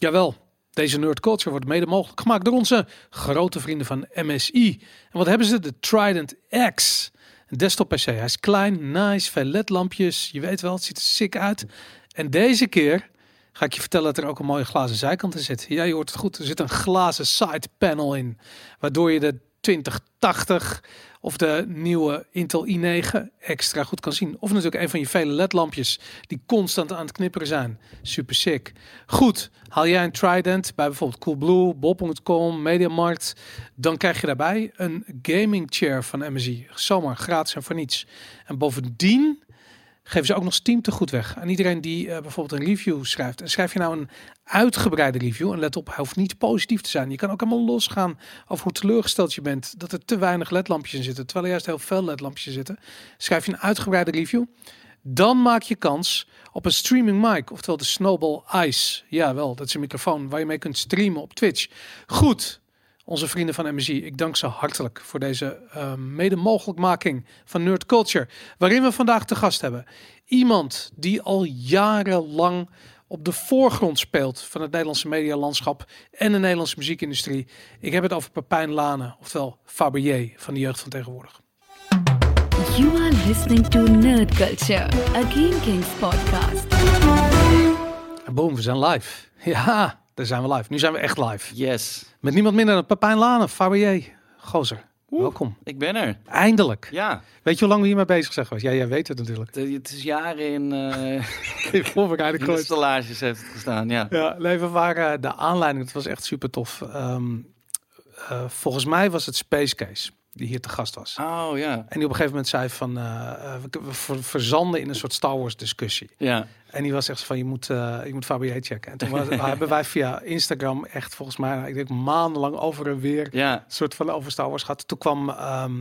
Jawel, deze nerd culture wordt mede mogelijk gemaakt door onze grote vrienden van MSI. En wat hebben ze? De Trident X. Een desktop PC. Hij is klein, nice, veel ledlampjes. Je weet wel, het ziet er sick uit. En deze keer ga ik je vertellen dat er ook een mooie glazen zijkant in zit. Ja, je hoort het goed. Er zit een glazen side panel in. Waardoor je de 2080 of de nieuwe Intel i9 extra goed kan zien. Of natuurlijk een van je vele ledlampjes die constant aan het knipperen zijn. Super sick. Goed, haal jij een Trident bij bijvoorbeeld Coolblue, Bob.com, Mediamarkt, dan krijg je daarbij een gaming chair van MSI. Zomaar gratis en voor niets. En bovendien geven ze ook nog Steam te goed weg aan iedereen die eh, bijvoorbeeld een review schrijft. En schrijf je nou een uitgebreide review, en let op, hoeft niet positief te zijn. Je kan ook helemaal losgaan over hoe teleurgesteld je bent dat er te weinig ledlampjes in zitten, terwijl er juist heel veel ledlampjes zitten. Schrijf je een uitgebreide review, dan maak je kans op een streaming mic, oftewel de Snowball Ice. Ja, wel, dat is een microfoon waar je mee kunt streamen op Twitch. Goed, onze vrienden van MSI. Ik dank ze hartelijk voor deze uh, mede mogelijkmaking van Nerd Culture. Waarin we vandaag te gast hebben iemand die al jarenlang op de voorgrond speelt van het Nederlandse medialandschap en de Nederlandse muziekindustrie. Ik heb het over Pepijn Lane, oftewel Fabergé van de jeugd van tegenwoordig. You are listening to Nerd Culture, a Game Kings podcast. boom, we zijn live. Ja, daar zijn we live. Nu zijn we echt live. Yes. Met niemand minder dan Pepijn Lane, Fabergé. Gozer, welkom. Ik ben er. Eindelijk. Ja. Weet je hoe lang we hiermee bezig zijn geweest? Ja, jij weet het natuurlijk. Het, het is jaren in, uh, Voorbereiding in de heeft het gestaan, ja. Ja, we waren de aanleiding. Het was echt super tof. Ehm, eh, volgens mij was het Space Case die hier te gast was. Oh ja. En die op een gegeven moment zei van eh, eh, we, we ver- verzanden in een soort Star Wars discussie. Ja. En die was echt van je moet uh, je moet Fabier checken. En toen was- hebben wij via Instagram echt volgens mij ik denk maandenlang over en weer Ja. een soort van over Star Wars gehad. Toen kwam ehm,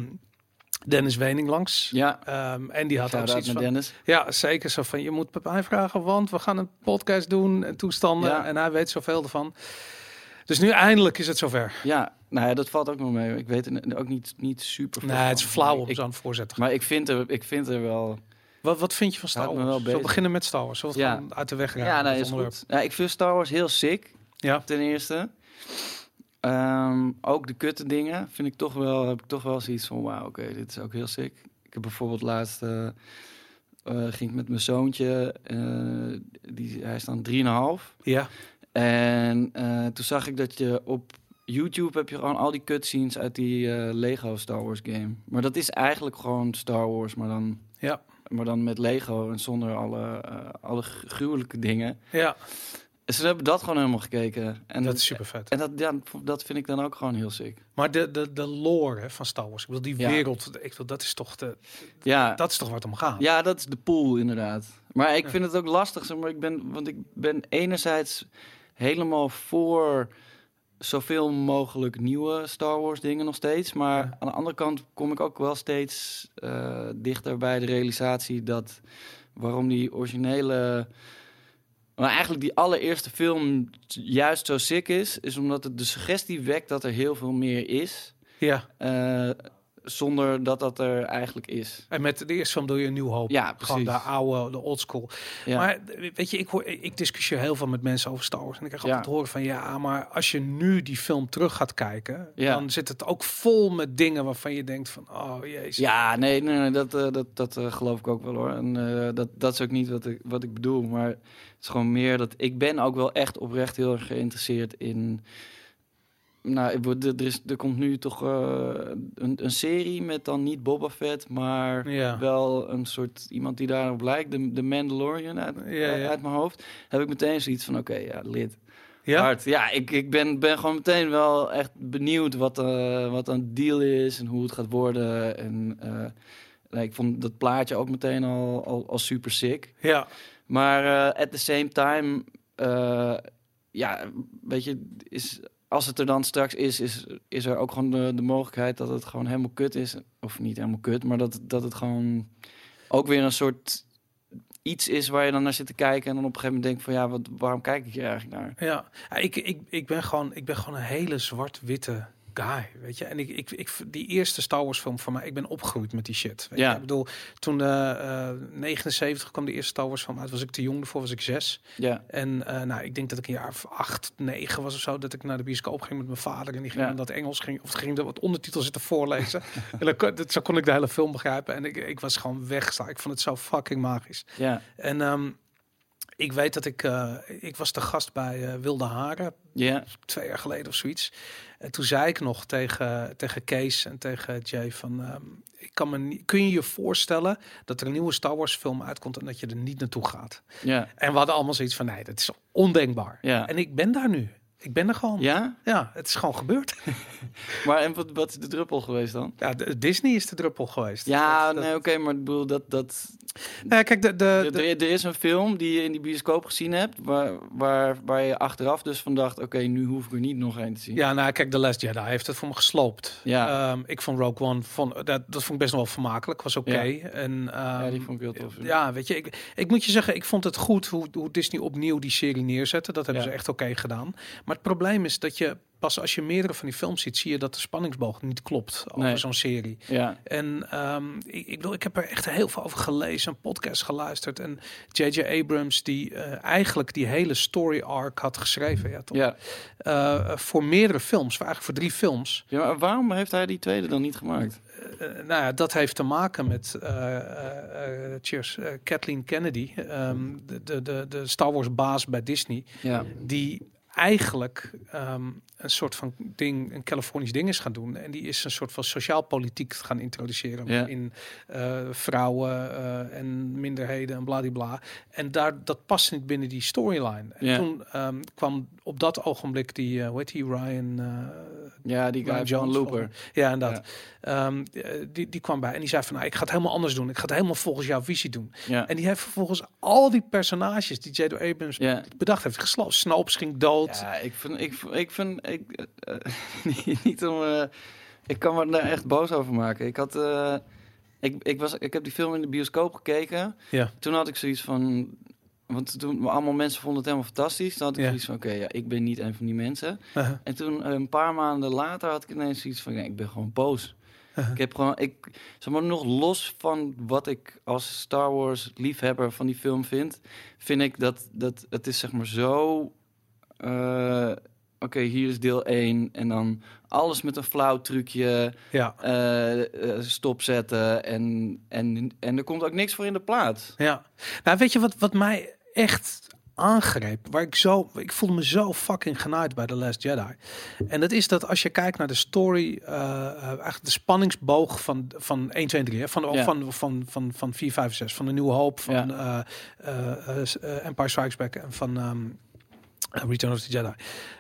Dennis Wening langs. Ja. Ehm, en die had ook zoiets van Dennis. ja, zeker. Zo van, je moet Pepijn vragen, want we gaan een podcast doen en toestanden. Ja. En hij weet zoveel ervan. Dus nu eindelijk is het zover. Ja. Nou ja, dat valt ook nog mee. Ik weet er ook niet, niet super Nee, het is flauw om Ik- zo aan het voorzetten. Maar ik vind, er, ik vind er wel... Wat, wat vind je van Star Wars? wel Zullen we beginnen met Star Wars? Zullen we Ja. uit de weg gaan? Ja, nee, is goed. Ja, ik vind Star Wars heel sick, Ja, ten eerste. Ehm, ook de kutte dingen vind ik toch wel, heb ik toch wel zoiets van, wauw, oké, dit is ook heel sick. Ik heb bijvoorbeeld laatst, eh, eh, ging ik met mijn zoontje, eh, die, hij is dan 3,5. ja. En toen zag ik dat je op YouTube heb je gewoon al die cutscenes uit die Lego Star Wars game. Maar dat is eigenlijk gewoon Star Wars, maar dan, Ja. Maar dan met Lego en zonder alle, eh, alle gru- gruwelijke dingen. ja, En ze hebben dat gewoon helemaal gekeken. En dat is super vet. En dat, ja, dat vind ik dan ook gewoon heel sick. Maar de, de, de lore hè, van Star Wars, ik bedoel, die Ja. wereld, ik bedoel, dat is toch de, Ja, dat is toch waar het om gaat. ja, dat is de pool inderdaad. Maar ik Ja. vind het ook lastig, zeg maar ik ben, want ik ben enerzijds helemaal voor zoveel mogelijk nieuwe Star Wars dingen nog steeds. Maar Ja. aan de andere kant kom ik ook wel steeds eh, dichter bij de realisatie dat waarom die originele. Maar eigenlijk die allereerste film juist zo sick is, is omdat het de suggestie wekt dat er heel veel meer is. Ja. eh, zonder dat dat er eigenlijk is. En met de eerste film doe je een nieuw hoop. Ja, Gewoon de precies. oude, de old school. Ja. Maar weet je, ik, hoor, ik discussieer heel veel met mensen over Star Wars. En ik krijg Ja. altijd horen van ja, maar als je nu die film terug gaat kijken, Ja. dan zit het ook vol met dingen waarvan je denkt van oh jezus. Ja, nee, nee, nee dat, eh, dat, dat eh, geloof ik ook wel hoor. En eh, dat, dat is ook niet wat ik, wat ik bedoel. Maar het is gewoon meer dat ik ben ook wel echt oprecht heel erg geïnteresseerd in. Nou, er, is, er komt nu toch eh, een, een serie met dan niet Boba Fett, maar Ja. wel een soort iemand die daarop lijkt, de, de Mandalorian uit, Ja, ja. uit mijn hoofd. Heb ik meteen zoiets van: oké, ja, lid. Ja? Hard. Ja, ik, ik ben, ben gewoon meteen wel echt benieuwd wat, eh wat een deal is en hoe het gaat worden. En eh, ik vond dat plaatje ook meteen al, al, al super sick. Ja. Maar eh, at the same time, eh, ja, weet je, is, als het er dan straks is, is, is er ook gewoon de, mogelijkheid dat het gewoon helemaal kut is. Of niet helemaal kut, maar dat, dat het gewoon ook weer een soort iets is waar je dan naar zit te kijken. En dan op een gegeven moment denkt van ja, wat, waarom kijk ik hier eigenlijk naar? Ja, Ja, ik, ik, ik, ben gewoon, ik ben gewoon een hele zwart-witte guy, weet je. En ik, ik, ik, die eerste Star Wars film voor mij, ik ben opgegroeid met die shit. Weet Ja. je? Ik bedoel, toen eh eh 79 kwam de eerste Star Wars film uit, was ik te jong, daarvoor was ik zes. Ja, En eh, nou, ik denk dat ik een jaar of acht, negen was of zo, dat ik naar de bioscoop ging met mijn vader en die ging Ja. dat Engels ging, of ging er wat ondertitels zitten voorlezen. en dan, kon- dat, zo kon ik de hele film begrijpen. En ik, ik was gewoon weggestaan. Ik vond het zo fucking magisch. ja, En ehm, ik weet dat ik, eh, ik was de gast bij eh, Wilde Haren, ja, twee jaar geleden of zoiets. En toen zei ik nog tegen, tegen Kees en tegen Jay van... ehm, ik kan me niet, kun je je voorstellen dat er een nieuwe Star Wars film uitkomt en dat je er niet naartoe gaat? ja, En we hadden allemaal zoiets van, nee, dat is ondenkbaar. ja. En ik ben daar nu. Ik ben er gewoon. Ja, Ja? het is gewoon gebeurd. Maar en wat, wat is de druppel geweest dan? Ja, de- Disney is de druppel geweest. Ja, Dat- dat- nee, oké, maar ik bedoel dat... dat Nou ja, kijk, de, de, de- er is een film die je in die bioscoop gezien hebt... waar, waar, waar je achteraf dus van dacht... oké, nu hoef ik er niet nog een te zien. ja, nou kijk, The Last Jedi heeft het voor me gesloopt. Ja. Ehm, ik vond Rogue One, vond, dat, dat vond ik best wel vermakelijk. Was oké. En, Ja, ehm, die vond ik heel tof. Ja, weet je, ik, ik moet je zeggen, ik vond het goed hoe, hoe Disney opnieuw die serie neerzette. Dat hebben Ja. ze echt oké gedaan. Maar het probleem is dat je pas als je meerdere van die films ziet, zie je dat de spanningsboog niet klopt over Nee. zo'n serie. Ja, En ehm, ik, ik bedoel, ik heb er echt heel veel over gelezen, een podcast geluisterd. En J.J. Abrams, die eh, eigenlijk die hele story arc had geschreven, ja, toch? ja. Eh, voor meerdere films, voor eigenlijk voor drie films. ja maar waarom heeft hij die tweede dan niet gemaakt? Eh, nou ja, dat heeft te maken met cheers, Kathleen Kennedy, ehm, de, de, de, de Star Wars baas bij Disney, Ja, die eigenlijk ehm, een soort van ding, een Californisch ding is gaan doen. En die is een soort van sociaal politiek gaan introduceren Ja. in eh, vrouwen eh, en minderheden en bladibla. En daar, dat past niet binnen die storyline. En Ja. toen ehm, kwam op dat ogenblik die, eh hoe heet die, Ryan... ja die guy Ryan Jones Looper. ja, en dat. Ehm, eh, die, die kwam bij en die zei van, nou, ik ga het helemaal anders doen. Ik ga het helemaal volgens jouw visie doen. Ja, En die heeft vervolgens al die personages die J.J. Abrams bedacht heeft gesloten. Snopes ging dood. Ja, ik vind, ik, ik vind, ik, eh, niet- niet om, eh, ik kan me daar echt boos over maken. Ik had, eh, ik, ik was, ik heb die film in de bioscoop gekeken. Ja. Toen had ik zoiets van, want toen allemaal mensen vonden het helemaal fantastisch. Toen had ik Ja. zoiets van, oké, ja, ik ben niet een van die mensen. Uh-huh. En toen eh, een paar maanden later had ik ineens zoiets van, nee, ik ben gewoon boos. Uh-huh. Ik heb gewoon, ik, zeg maar, nog los van wat ik als Star Wars liefhebber van die film vind, vind ik dat, dat het is zeg maar zo, eh, oké, hier is deel 1 en dan alles met een flauw trucje Ja, eh, stopzetten en, en, en er komt ook niks voor in de plaats. ja. Nou, weet je wat, wat mij echt aangreep, waar ik zo, ik voelde me zo fucking genaaid bij The Last Jedi. En dat is dat als je kijkt naar de story, eh, eigenlijk de spanningsboog van, van 1, 2 en 3, hè, van, Ja. van, van, van, van 4, 5, 6, van de Nieuwe Hoop, van Ja. eh, Empire Strikes Back en van eh, Return of the Jedi.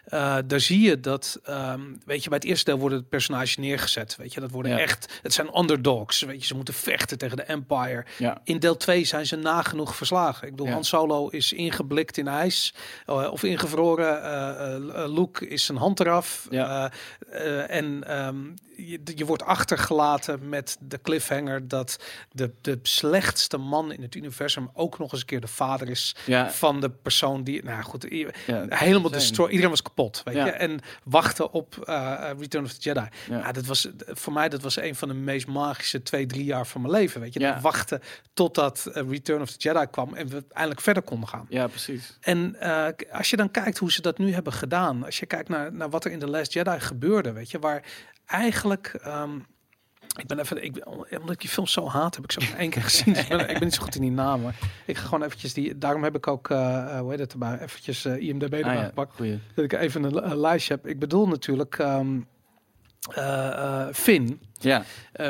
Eh, daar zie je dat, ehm, weet je, bij het eerste deel worden het personages neergezet. Weet je, dat worden Ja. echt, het zijn underdogs. Weet je, ze moeten vechten tegen de Empire. Ja, In deel 2 zijn ze nagenoeg verslagen. Ik bedoel, Ja. Han Solo is ingeblikt in ijs eh, of ingevroren. eh, Luke is zijn hand eraf. En ehm, je, je wordt achtergelaten met de cliffhanger dat de, de slechtste man in het universum ook nog eens een keer de vader is van de persoon die, nou goed, ja. helemaal Insane. destroy. Iedereen was kapot, weet Ja. je. En wachten op eh, Return of the Jedi. Ja. Ja, dat was voor mij dat was een van de meest magische twee, drie jaar van mijn leven. Weet je. Dat wachten totdat eh, Return of the Jedi kwam en we eindelijk verder konden gaan. ja, precies. En eh, als je dan kijkt hoe ze dat nu hebben gedaan, als je kijkt naar, naar wat er in The Last Jedi gebeurde, weet je, waar eigenlijk. ehm, ik ben even, ik, omdat ik die film zo haat, heb ik ze maar één keer gezien. Dus ik, ben, ik ben niet zo goed in die namen. Ik ga gewoon eventjes die. Daarom heb ik ook, eh, hoe heet het erbij, eventjes eh, IMDb erbij Ah, gepakt. Dat ik even een, een lijstje heb. Ik bedoel natuurlijk eh, Finn. Ja,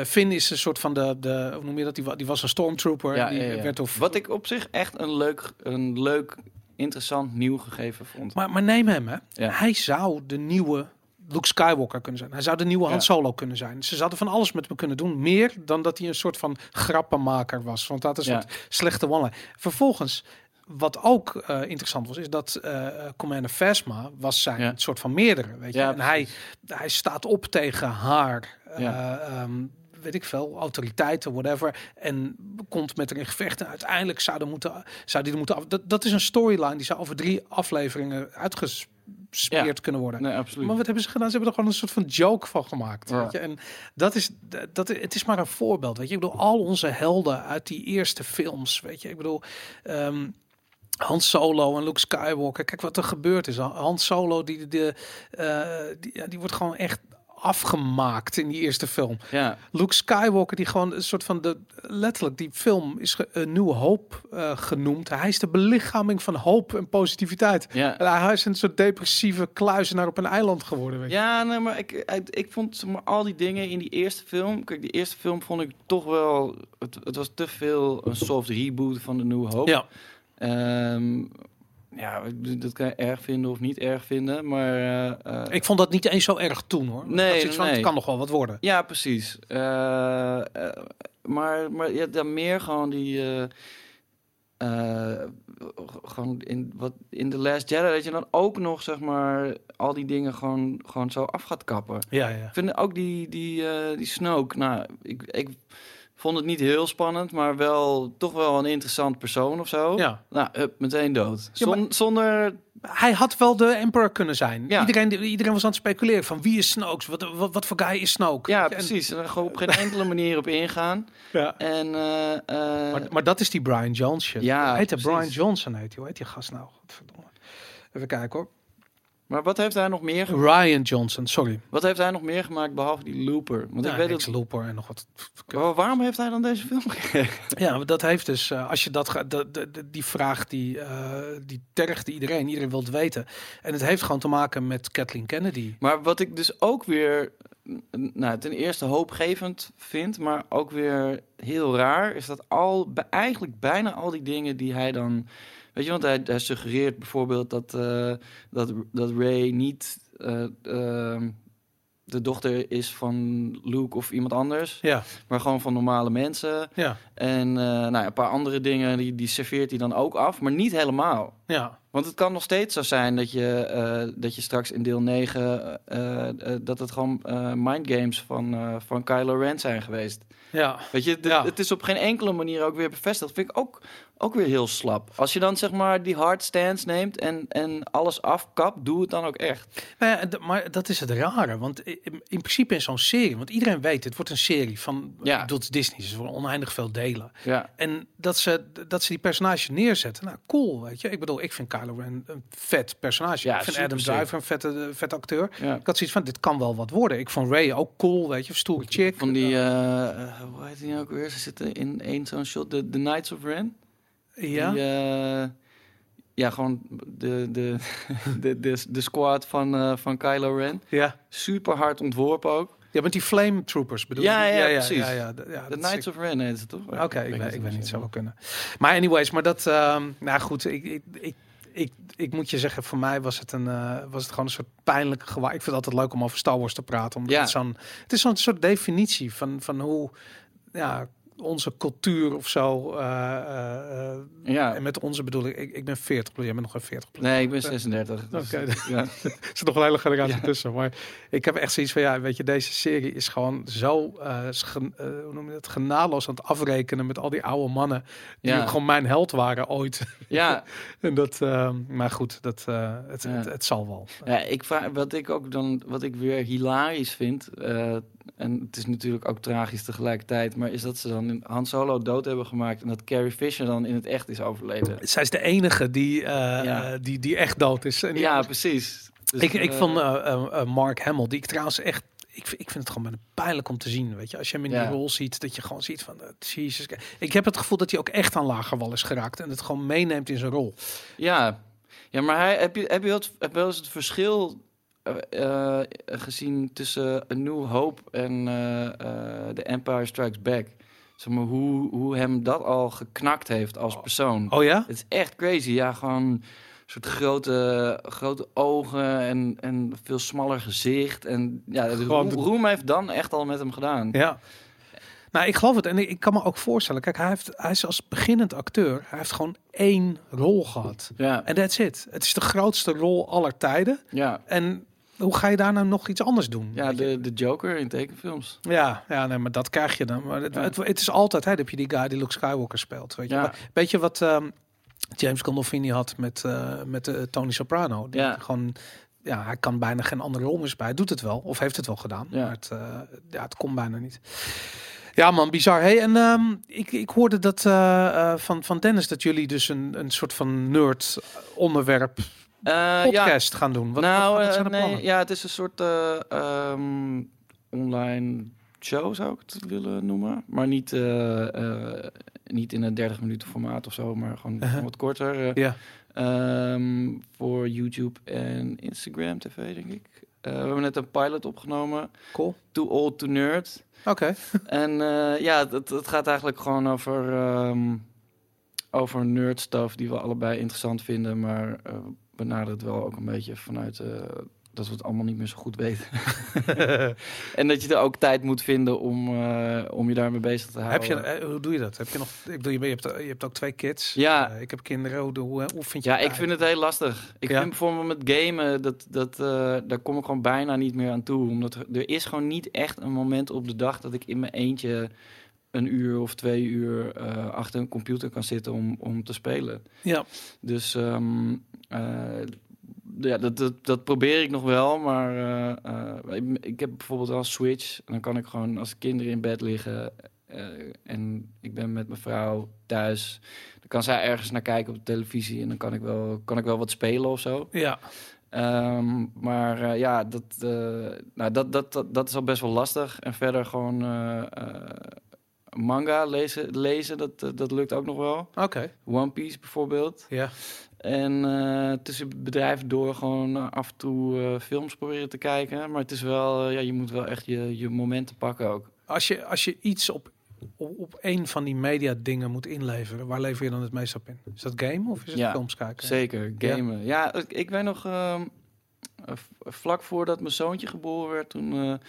Finn is een soort van de, de hoe noem je dat? Die, die was een stormtrooper. ja, die ja, werd door Wat ik op zich echt een leuk, een leuk, interessant nieuw gegeven vond. Maar, maar neem hem, hè. Ja. Hij zou de nieuwe Luke Skywalker kunnen zijn. Hij zou de nieuwe Han Ja. Solo kunnen zijn. Ze zouden van alles met hem kunnen doen. Meer dan dat hij een soort van grappenmaker was. Want dat is een Ja. slechte one Vervolgens, wat ook eh, interessant was, is dat eh Commander Phasma was zijn Ja. soort van meerdere. Weet je? En hij, hij staat op tegen haar. eh, ehm, weet ik veel, autoriteiten, whatever. En komt met in gevecht. En uiteindelijk zou, er moeten, zou die er moeten af. Dat, dat is een storyline die zou over drie afleveringen uitges gesmeerd kunnen worden. Nee, absoluut. Maar wat hebben ze gedaan? Ze hebben er gewoon een soort van joke van gemaakt. Ja. Weet je? En dat is, dat, het is maar een voorbeeld. Weet je? Ik bedoel, al onze helden uit die eerste films. Weet je, ik bedoel. ehm Han Solo en Luke Skywalker. Kijk wat er gebeurd is. Han Solo, die, de, eh, die, ja, die wordt gewoon echt afgemaakt in die eerste film. Ja, Luke Skywalker, die gewoon een soort van de letterlijk die film is een nieuwe hoop eh, genoemd. Hij is de belichaming van hoop en positiviteit. ja. En hij is een soort depressieve kluizenaar op een eiland geworden. Weet je. Ja, nee, maar ik, ik, ik vond maar, al die dingen in die eerste film. Kijk, die eerste film vond ik toch wel. Het, het was te veel een soft reboot van de Nieuwe Hoop. Ja. Ehm, ja, dat kan je erg vinden of niet erg vinden. Maar. eh, eh, Ik vond dat niet eens zo erg toen hoor. Nee, Dat van, nee. Het kan nog wel wat worden. Ja, precies. Eh, maar maar ja, dan meer gewoon die. gewoon in, wat, in The Last Jedi, dat je dan ook nog, zeg maar, al die dingen gewoon, gewoon zo af gaat kappen. Ja, ja. Ik vind ook die, die, die Snoke, nou, ik, ik vond het niet heel spannend, maar wel toch wel een interessant persoon of zo. ja. Nou, hup, meteen dood. Ja, maar- Zon- Zonder, Hij had wel de Emperor kunnen zijn. Ja. Iedereen, iedereen was aan het speculeren van wie is Snoke? Wat, wat, wat voor guy is Snoke? ja, En- precies. En gewoon op geen enkele manier op ingaan. ja. En, eh, eh, Maar, maar dat is die Brian shit. Ja, heet hij. Brian Johnson heet hij. Hoe heet die gast nou? Godverdomme. Even kijken hoor. Maar wat heeft hij nog meer gemaakt? Ryan Johnson, sorry. Wat heeft hij nog meer gemaakt behalve die looper? Want Ja, ik weet. Looper en nog wat. Wa- Waarom heeft hij dan deze film gekregen? Ja, dat heeft dus, eh, als je dat gaat, die vraag die, eh die tergde iedereen, iedereen wil het weten. En het heeft gewoon te maken met Kathleen Kennedy. Maar wat ik dus ook weer, nou, ten eerste hoopgevend vind, maar ook weer heel raar, is dat al bij- eigenlijk bijna al die dingen die hij dan, weet je, want hij, hij suggereert bijvoorbeeld dat eh, dat dat Ray niet eh, ehm, de dochter is van Luke of iemand anders, Ja, maar gewoon van normale mensen. ja, En eh, nou, ja, een paar andere dingen die, die serveert hij dan ook af, maar niet helemaal. ja. Want het kan nog steeds zo zijn dat je, eh, dat je straks in deel 9... eh, eh, dat het gewoon mindgames van, van Kylo Ren zijn geweest. Ja, Weet je, Ja. het is op geen enkele manier ook weer bevestigd. vind ik ook, ook weer heel slap. Als je dan zeg maar die hard stance neemt en, en alles afkapt... doe het dan ook echt. Ja, d- maar dat is het rare. Want in, in principe in zo'n serie, want iedereen weet, het wordt een serie van Ja. doet Disney, ze worden oneindig veel delen. Ja, En dat ze, dat ze die personages neerzetten, nou cool, weet je. Ik bedoel, ik vind Kylo Ren een vet personage. Ja, ik vind Adam. Driver een vette, vet acteur. ja. Ik had zoiets van, dit kan wel wat worden. Ik vond Ray ook cool, weet je, stoere chick. Van die... eh, eh, hoe heet die ook weer? Ze zitten in één zo'n shot. De, de Knights of Ren. ja, Die, eh, ja, gewoon de, de, de, de, de squad van, eh, van Kylo Ren. ja. Super hard ontworpen ook. Ja, met die Flame Troopers bedoel Ja, je? ja, precies. Ja, ja, d- ja, De dat is Knights of Ren heet het toch? Oké, ik, weet, ik weet niet, precies. zou wel kunnen. Maar anyways, maar dat, ehm, nou goed, ik, ik, ik, ik, ik moet je zeggen, voor mij was het, een, eh, was het gewoon een soort pijnlijke gewaar. Ik vind het altijd leuk om over Star Wars te praten, omdat Ja. het zo'n, het is zo'n soort definitie van, van hoe, ja, onze cultuur of zo, eh, eh, Ja. en met onze bedoel ik, ik, ik ben 40, jij bent nog geen 40 plus. Nee, ik ben 36. dus, Oké. ja. Er zit nog een hele generatie Ja. tussen. Maar ik heb echt zoiets van, ja, weet je, deze serie is gewoon zo, schen- eh, hoe noem je het, genadeloos aan het afrekenen met al die oude mannen. Die Ja. gewoon mijn held waren ooit. ja, en dat, eh, maar goed, dat, het, het, het zal wel. ja, ik vraag, wat ik ook dan, wat ik weer hilarisch vind, en het is natuurlijk ook tragisch tegelijkertijd, maar is dat ze dan in Han Solo dood hebben gemaakt en dat Carrie Fisher dan in het echt is overleden. Zij is de enige die, eh, Ja. die, die echt dood is. En Ja, precies. Dus, ik, ik eh, vond eh, Mark Hamill, die ik trouwens echt... Ik, vind- ik vind het gewoon bijna pijnlijk om te zien, weet je. Als je hem in Ja. die rol ziet, dat je gewoon ziet van... eh, Jesus. Ik heb het gevoel dat hij ook echt aan lager wal is geraakt. En het gewoon meeneemt in zijn rol. Ja, ja maar hij, heb, je, heb, je wel het, heb je wel eens het verschil gezien tussen A New Hope en The Empire Strikes Back? Zeg maar, hoe, hoe hem dat al geknakt heeft als persoon. Oh ja? Het is echt crazy. Ja, gewoon soort grote, grote ogen en, en veel smaller gezicht. En ja, Gewoon Roem, heeft dan echt al met hem gedaan. Ja. Nou, ik geloof het. En ik, ik kan me ook voorstellen. Kijk, hij, heeft, hij is als beginnend acteur. Hij heeft gewoon één rol gehad. Ja, En that's it. Het is de grootste rol aller tijden. ja. En hoe ga je daar nou nog iets anders doen? ja je? de, de Joker in tekenfilms. ja, ja nee, maar dat krijg je dan. Maar het, Ja. het, het is altijd, hè, heb je die guy die Luke Skywalker speelt. Weet je, Ja. Maar weet je wat ehm, James Gandolfini had met, eh, met eh, Tony Soprano? Die Ja. gewoon ja, hij kan bijna geen andere rol meer spelen. Hij doet het wel, of heeft het wel gedaan. Ja. Maar het, eh, ja, het komt bijna niet. Ja man, bizar. Hey, en ehm, ik, ik hoorde dat van, van Dennis dat jullie dus een, een soort van nerd onderwerp Eh, ja, podcast gaan doen. Wat, nou, wat, wat eh, nee, plannen? ja, het is een soort eh, ehm, online show, zou ik het willen noemen. Maar niet, niet in een 30 minuten formaat of zo, maar gewoon Uh-huh. wat korter. Ja. ehm, voor YouTube en Instagram TV, denk ik. We hebben net een pilot opgenomen. Cool. Too Old to Nerd. Oké. En ja, het, het gaat eigenlijk gewoon over, ehm over nerd stuff die we allebei interessant vinden. Maar benaderen het wel ook een beetje vanuit eh, dat we het allemaal niet meer zo goed weten. en dat je er ook tijd moet vinden om, eh, om je daarmee bezig te Heb houden. je, eh, hoe doe je dat? Heb je nog? Ik bedoel, je, hebt, je hebt ook twee kids. Ja. Ik heb kinderen. Hoe, hoe, hoe vind je? Ja, ik vind het heel lastig. Ik Ja. vind bijvoorbeeld met gamen, dat, dat, daar kom ik gewoon bijna niet meer aan toe. Omdat er, er is gewoon niet echt een moment op de dag dat ik in mijn eentje een uur of twee uur eh, achter een computer kan zitten om, om te spelen. Ja. Dus ehm, eh, ja, dat, dat, dat probeer ik nog wel, maar eh, ik, ik heb bijvoorbeeld wel een Switch. En dan kan ik gewoon als de kinderen in bed liggen en ik ben met mijn vrouw thuis, dan kan zij ergens naar kijken op de televisie en dan kan ik wel, kan ik wel wat spelen of zo. Ja. Ehm, maar ja, dat, nou, dat, dat, dat, dat is al best wel lastig. En verder gewoon manga lezen, lezen dat, eh, dat lukt ook nog wel. Oké. One Piece bijvoorbeeld. Ja. En eh, tussen bedrijven door gewoon af en toe eh, films proberen te kijken. Maar het is wel, ja, je moet wel echt je, je momenten pakken ook. Als je, als je iets op, op, op een van die media dingen moet inleveren, waar lever je dan het meest op in? Is dat game of is het Ja, films kijken? Zeker, gamen. Ja, ik, ik weet nog, ehm, eh, vlak voordat mijn zoontje geboren werd, toen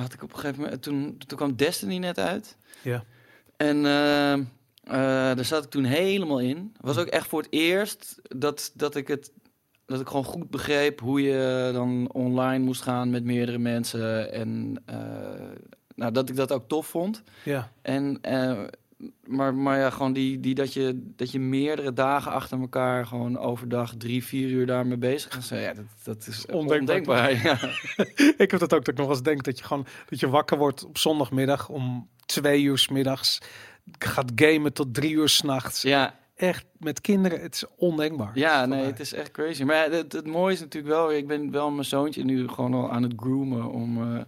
had ik op een gegeven moment, toen, toen kwam Destiny net uit. Ja. En ehm, eh, daar zat ik toen helemaal in. Was ook echt voor het eerst dat, dat ik het dat ik gewoon goed begreep hoe je dan online moest gaan met meerdere mensen. En eh, nou, dat ik dat ook tof vond. Ja. En, eh, maar, maar ja, gewoon die, die dat, je, dat je meerdere dagen achter elkaar gewoon overdag drie, vier uur daarmee bezig gaat zijn. Ja, dat, dat is Ondenkbaar, ondenkbaar. ja. ik heb dat ook dat ik nog eens denk dat je gewoon dat je wakker wordt op zondagmiddag om twee uur 's middags gaat gamen tot drie uur s'nachts. ja, Echt met kinderen, het is ondenkbaar. ja, nee, mij. het is echt crazy. Maar het, het mooie is natuurlijk wel, ik ben wel mijn zoontje nu gewoon al aan het groomen om... eh,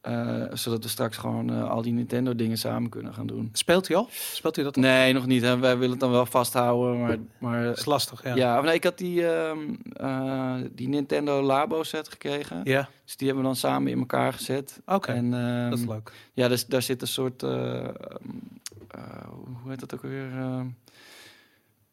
eh, zodat we straks gewoon eh, al die Nintendo dingen samen kunnen gaan doen. Speelt hij al? Speelt hij dat al? Nee, nog niet. Hè. Wij willen het dan wel vasthouden. Maar, maar Dat is lastig, ja. ja. nee, ik had die, ehm, eh, die Nintendo Labo set gekregen. Ja, Dus die hebben we dan samen in elkaar gezet. oké. Ehm, dat is leuk. ja, dus daar zit een soort, eh, ehm, eh, hoe heet dat ook weer?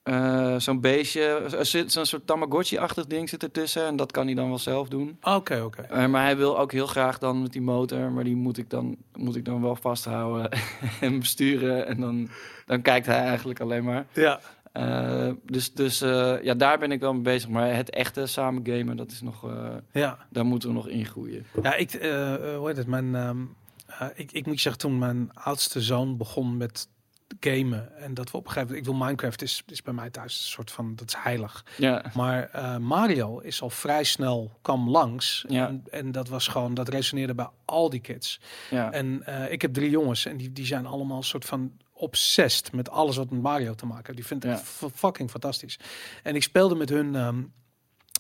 Eh, zo'n beestje, zit zo'n soort Tamagotchi-achtig ding zit ertussen. En dat kan hij dan wel zelf doen. Oké, oké. Eh, maar hij wil ook heel graag dan met die motor. Maar die moet ik dan, moet ik dan wel vasthouden en besturen. En dan, dan kijkt hij eigenlijk alleen maar. Ja, Eh, dus dus ja, daar ben ik wel mee bezig. Maar het echte samen gamen, dat is nog, ja. daar moeten we nog in groeien. Ja, ik, hoe heet het? Mijn, ehm, eh, ik, ik moet je zeggen, toen mijn oudste zoon begon met gamen en dat we op een gegeven moment, ik wil Minecraft is, is bij mij thuis een soort van, dat is heilig. Ja, Maar eh, Mario is al vrij snel kwam langs Ja. en, en dat was gewoon, dat resoneerde bij al die kids. ja. En eh, ik heb drie jongens en die, die zijn allemaal een soort van obsessed met alles wat met Mario te maken heeft. Die vinden het Ja. fucking fantastisch. En ik speelde met hun ehm,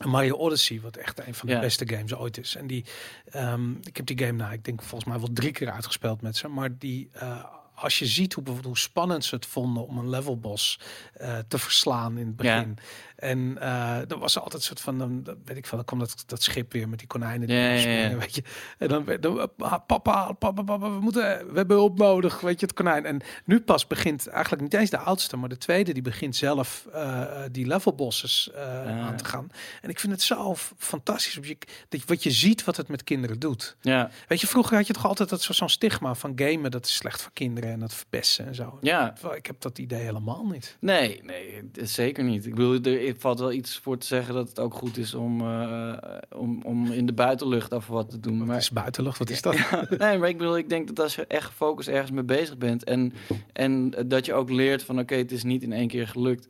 Mario Odyssey, wat echt een van de beste games ooit is. En die, ehm, ik heb die game, nou, ik denk volgens mij wel drie keer uitgespeeld met ze. Maar die, eh, als je ziet hoe, bijvoorbeeld hoe spannend ze het vonden om een level boss eh, te verslaan in het Ja. begin. En eh er was altijd een soort van, dan weet ik van, dan kwam dat, dat schip weer met die konijnen. die Ja, ja, ja. springen, Weet je. En dan, dan ah, papa, papa, papa, we moeten, we hebben hulp nodig, weet je, het konijn. En nu pas begint eigenlijk niet eens de oudste, maar de tweede die begint zelf eh, eh, die level bosses eh, Ah. aan te gaan. En ik vind het zo fantastisch je, dat je, wat je ziet wat het met kinderen doet. ja, Weet je, vroeger had je toch altijd dat zo- zo'n stigma van gamen, dat is slecht voor kinderen en dat verpesten en zo. ja. Ik heb dat idee helemaal niet. Nee, nee, zeker niet. Ik bedoel, er valt wel iets voor te zeggen dat het ook goed is om, eh, om, om in de buitenlucht af wat te doen. Maar Maar is buitenlucht, wat is dat? nee, maar ik bedoel, ik denk dat als je echt gefocust ergens mee bezig bent en, en dat je ook leert van oké, het is niet in één keer gelukt.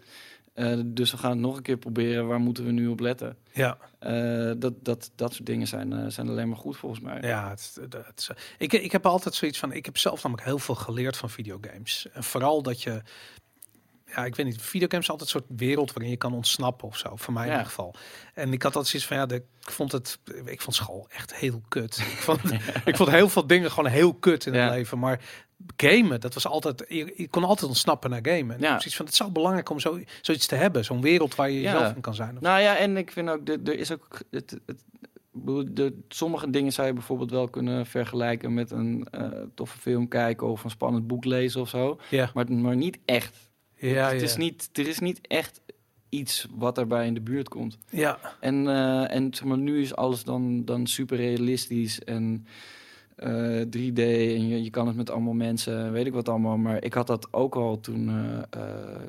Eh, dus we gaan het nog een keer proberen. Waar moeten we nu op letten? Ja, Eh, dat, dat, dat soort dingen zijn, eh, zijn alleen maar goed volgens mij. ja het, is- het is- ik, ik heb altijd zoiets van, ik heb zelf namelijk heel veel geleerd van videogames. En vooral dat je, ja, ik weet niet, videogames zijn altijd een soort wereld waarin je kan ontsnappen of zo, voor mij in ieder geval. En ik had altijd zoiets van, ja, de, ik vond het, ik vond school echt heel kut. Ik vond, ik vond heel veel dingen gewoon heel kut in het leven, maar gamen, dat was altijd, je, je kon altijd ontsnappen naar gamen. Ja. zoiets van, het is zo belangrijk om zo, zoiets te hebben, zo'n wereld waar je jezelf in kan zijn. Nou ja, en ik vind ook, de- er is ook, het, het, de, sommige dingen zou je bijvoorbeeld wel kunnen vergelijken met een eh, toffe film kijken of een spannend boek lezen of zo. ja, Maar, maar niet echt. Ja, het ja. Is niet, er is niet echt iets wat daarbij in de buurt komt. ja. En, eh, en zeg maar, nu is alles dan, dan super realistisch en eh, 3D en je, je kan het met allemaal mensen, weet ik wat allemaal. Maar ik had dat ook al toen, eh, eh,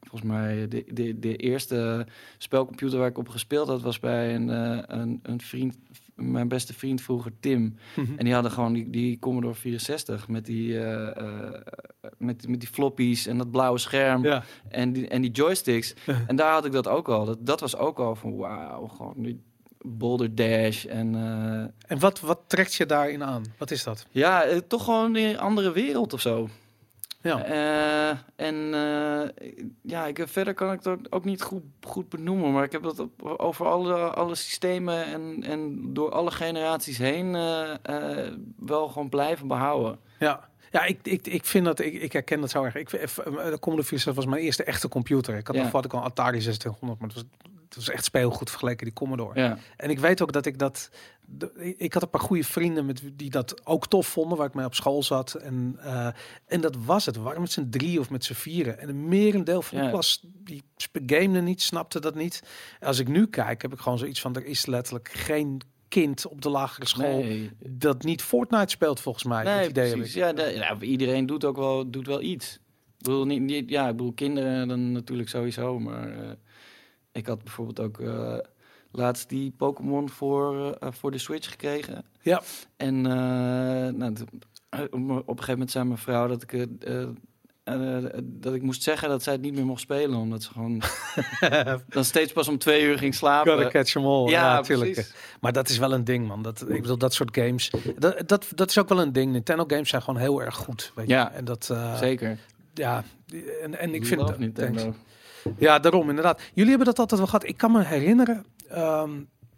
volgens mij, de, de, de eerste spelcomputer waar ik op gespeeld had, was bij een, eh, een, een vriend, mijn beste vriend vroeger, Tim. Mhm. En die hadden gewoon die, die Commodore 64 met die, eh, eh, met, met die floppies en dat blauwe scherm ja. en die, en die joysticks. en daar had ik dat ook al. Dat, dat was ook al van wauw, gewoon die Boulder Dash en eh, En wat, wat trekt je daarin aan? Wat is dat? ja, toch gewoon een andere wereld of zo. Ja, Eh, en eh, ja, ik, verder kan ik dat ook niet goed, goed benoemen, maar ik heb dat op, over alle, alle systemen en, en door alle generaties heen eh, wel gewoon blijven behouden. ja. Ja, ik, ik, ik vind dat, ik, ik herken dat zo erg. Ik, de Commodore 64 was mijn eerste echte computer. Ik had Ja. nog wat ik al Atari 2600, maar het was, het was echt speelgoed vergeleken die Commodore. Ja, En ik weet ook dat ik dat, de- ik had een paar goede vrienden met die dat ook tof vonden, waar ik mee op school zat. En, eh, en dat was het. We waren met z'n drie of met z'n vieren. En een merendeel van de Ja. klas, die gamede niet, snapte dat niet. Als ik nu kijk, heb ik gewoon zoiets van, er is letterlijk geen kind op de lagere school nee. dat niet Fortnite speelt volgens mij. Nee, idee precies. Ja, de- ja, iedereen doet ook wel, doet wel iets. Ik bedoel, niet, niet, ja, ik bedoel, kinderen dan natuurlijk sowieso. Maar eh, ik had bijvoorbeeld ook eh, laatst die Pokémon voor, eh, voor de Switch gekregen. Ja. En eh, nou, eh, op een gegeven moment zei mijn vrouw dat ik, eh, eh, dat ik moest zeggen dat zij het niet meer mocht spelen. Omdat ze gewoon dan steeds pas om twee uur ging slapen. Gotta catch 'em all. Ja, natuurlijk. Maar dat is wel een ding, man. Dat, ik bedoel, dat soort games. Dat, dat, dat is ook wel een ding. Nintendo games zijn gewoon heel erg goed. Weet je? Ja, En dat, eh, Zeker. ja. En, en ik vind. Nintendo. Ja, daarom inderdaad. Jullie hebben dat altijd wel gehad. Ik kan me herinneren. Ehm,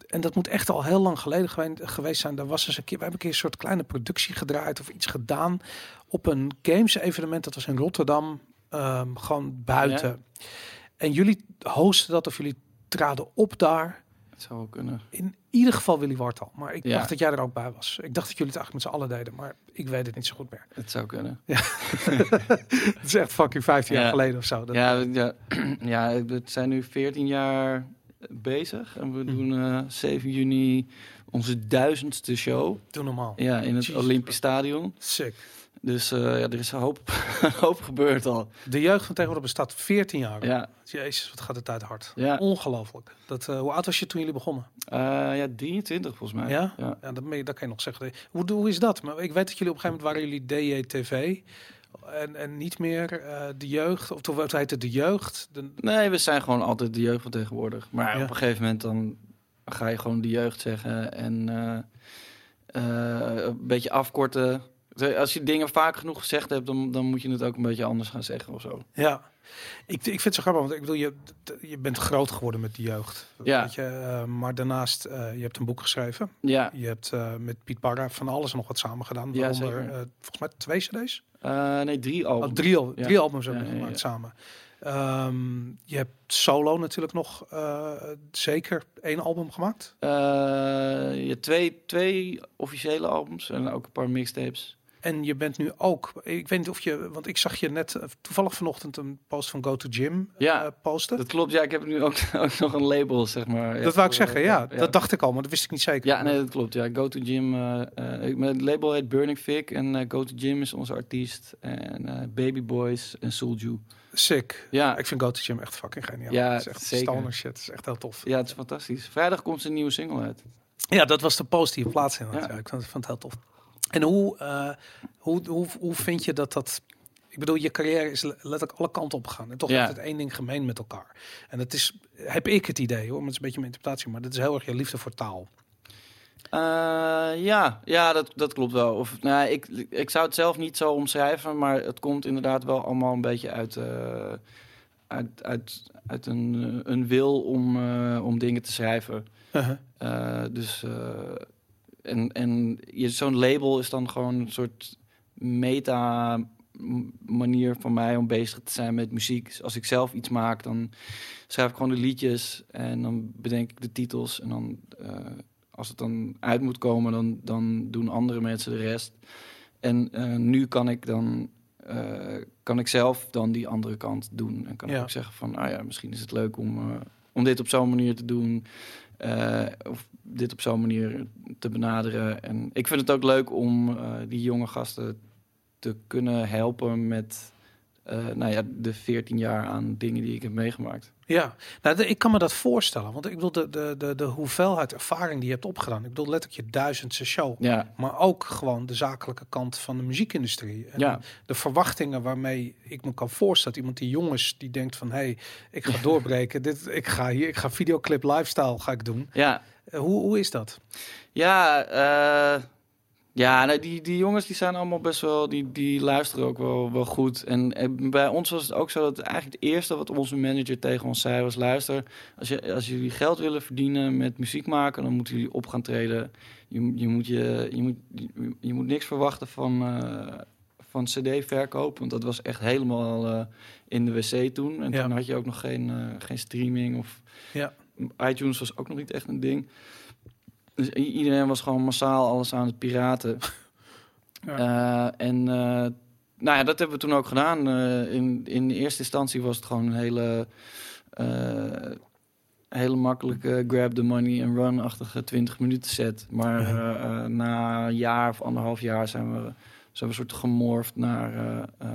en dat moet echt al heel lang geleden gewe- geweest zijn. Daar was eens een keer, we hebben een keer een soort kleine productie gedraaid of iets gedaan op een games evenement. Dat was in Rotterdam, ehm, gewoon buiten. En jullie hosten dat of jullie traden op daar. Het zou wel kunnen. In ieder geval Willy Wartal. Maar ik Ja. dacht dat jij er ook bij was. Ik dacht dat jullie het eigenlijk met z'n allen deden, maar ik weet het niet zo goed meer. Het zou kunnen. Het is echt fucking 15 jaar Ja. geleden of zo. Dat, Ja, ja, ja, we zijn nu 14 jaar bezig. En we doen eh 7 juni onze duizendste show. Doe normaal. Ja, in het Jesus Olympisch Stadion. Sick. Dus eh, ja, er is een hoop, een hoop gebeurd al. De jeugd van tegenwoordig bestaat 14 jaar. Ja, Jezus, wat gaat de tijd hard. ja. Ongelooflijk. Dat, eh, hoe oud was je toen jullie begonnen? Eh, ja 23 volgens mij. Ja? ja. Ja, dat, kan je nog zeggen. Hoe, hoe is dat? Maar ik weet dat jullie op een gegeven moment waren jullie DJTV. En, en niet meer eh, de jeugd. Of toen heette het de jeugd. De, Nee, we zijn gewoon altijd de jeugd van tegenwoordig. Maar Ja. op een gegeven moment dan ga je gewoon de jeugd zeggen. En eh, eh, een beetje afkorten. Als je dingen vaak genoeg gezegd hebt, dan, dan moet je het ook een beetje anders gaan zeggen of zo. ja. Ik, ik vind het zo grappig, want ik bedoel, je, je bent groot geworden met de jeugd. Ja. Weet je, maar daarnaast, je hebt een boek geschreven. Ja, Je hebt met Piet Parra van alles en nog wat samen gedaan. Ja, Waaronder, volgens mij twee cd's. Eh, nee, drie al. Oh, drie, al, Ja. drie albums hebben we Ja, ja, gemaakt ja. samen. Ehm, je hebt solo natuurlijk nog eh, zeker één album gemaakt. Eh, je twee, twee officiële albums en ook een paar mixtapes. En je bent nu ook, ik weet niet of je, want ik zag je net eh, toevallig vanochtend een post van Go to Gym Ja, eh, posten. Dat klopt, ja. Ik heb nu ook, ook nog een label, zeg maar. dat wou ik zeggen, ja, Dat dacht ik al, maar dat wist ik niet zeker. Ja, nee, dat klopt. Ja, Go to Gym. eh, eh, mijn label heet Burning Fig en eh, Go to Gym is onze artiest. En eh, Baby Boys en Soulju. Sick. Ja, Ik vind Go to Gym echt fucking geniaal. Ja, het is echt zeker. stoner shit. Het is echt heel tof. ja, het is fantastisch. Vrijdag komt een nieuwe single uit. Ja, dat was de post die je plaatste. Ja. Ja. ik vond het heel tof. En hoe, eh, hoe, hoe, hoe vind je dat dat... Ik bedoel, je carrière is le- letterlijk alle kanten op gegaan. En toch Ja. heeft het één ding gemeen met elkaar. En dat is, heb ik het idee hoor, maar het is een beetje mijn interpretatie. Maar dat is heel erg je liefde voor taal. Eh, ja, ja dat, dat klopt wel. Of, nou, ik, ik zou het zelf niet zo omschrijven, maar het komt inderdaad wel allemaal een beetje uit, eh, uit, uit, uit een, een wil om, om dingen te schrijven. Eh, dus, en en je- zo'n label is dan gewoon een soort meta m- manier van mij om bezig te zijn met muziek. Dus als ik zelf iets maak, dan schrijf ik gewoon de liedjes en dan bedenk ik de titels. En dan, eh, als het dan uit moet komen, dan, dan doen andere mensen de rest. En eh, nu kan ik dan eh, kan ik zelf dan die andere kant doen. En kan Ja. ik ook zeggen van, ah ja, misschien is het leuk om, om dit op zo'n manier te doen. of dit op zo'n manier te benaderen. En ik vind het ook leuk om eh, die jonge gasten te kunnen helpen met eh, nou ja, de 14 jaar aan dingen die ik heb meegemaakt. Ja, nou, de- ik kan me dat voorstellen. Want ik bedoel, de, de, de, de hoeveelheid ervaring die je hebt opgedaan. Ik bedoel, letterlijk je duizendste show. Ja, Maar ook gewoon de zakelijke kant van de muziekindustrie. En ja, de verwachtingen waarmee ik me kan voorstellen. Iemand die jongens die denkt van... hé, hey, ik ga doorbreken. Dit, ik ga hier, ik ga videoclip lifestyle ga ik doen. ja. Eh, hoe, hoe is dat? Ja, eh, ja nou, die, die jongens die zijn allemaal best wel, die, die luisteren ook wel, wel goed. En, en bij ons was het ook zo dat eigenlijk het eerste wat onze manager tegen ons zei was: luister, als, je, als jullie geld willen verdienen met muziek maken, dan moeten jullie op gaan treden. Je, je, moet, je, je, moet, je, je moet niks verwachten van, eh, van CD-verkoop, want dat was echt helemaal in de wc toen. En Ja. toen had je ook nog geen, geen streaming of Ja. iTunes was ook nog niet echt een ding. Dus iedereen was gewoon massaal alles aan het piraten. Eh, en eh, nou ja, dat hebben we toen ook gedaan. Eh, in, in eerste instantie was het gewoon een hele, hele makkelijke grab the money and run-achtige 20 minuten set. Maar Ja. na een jaar of anderhalf jaar zijn we, zijn we een soort gemorfd naar... eh,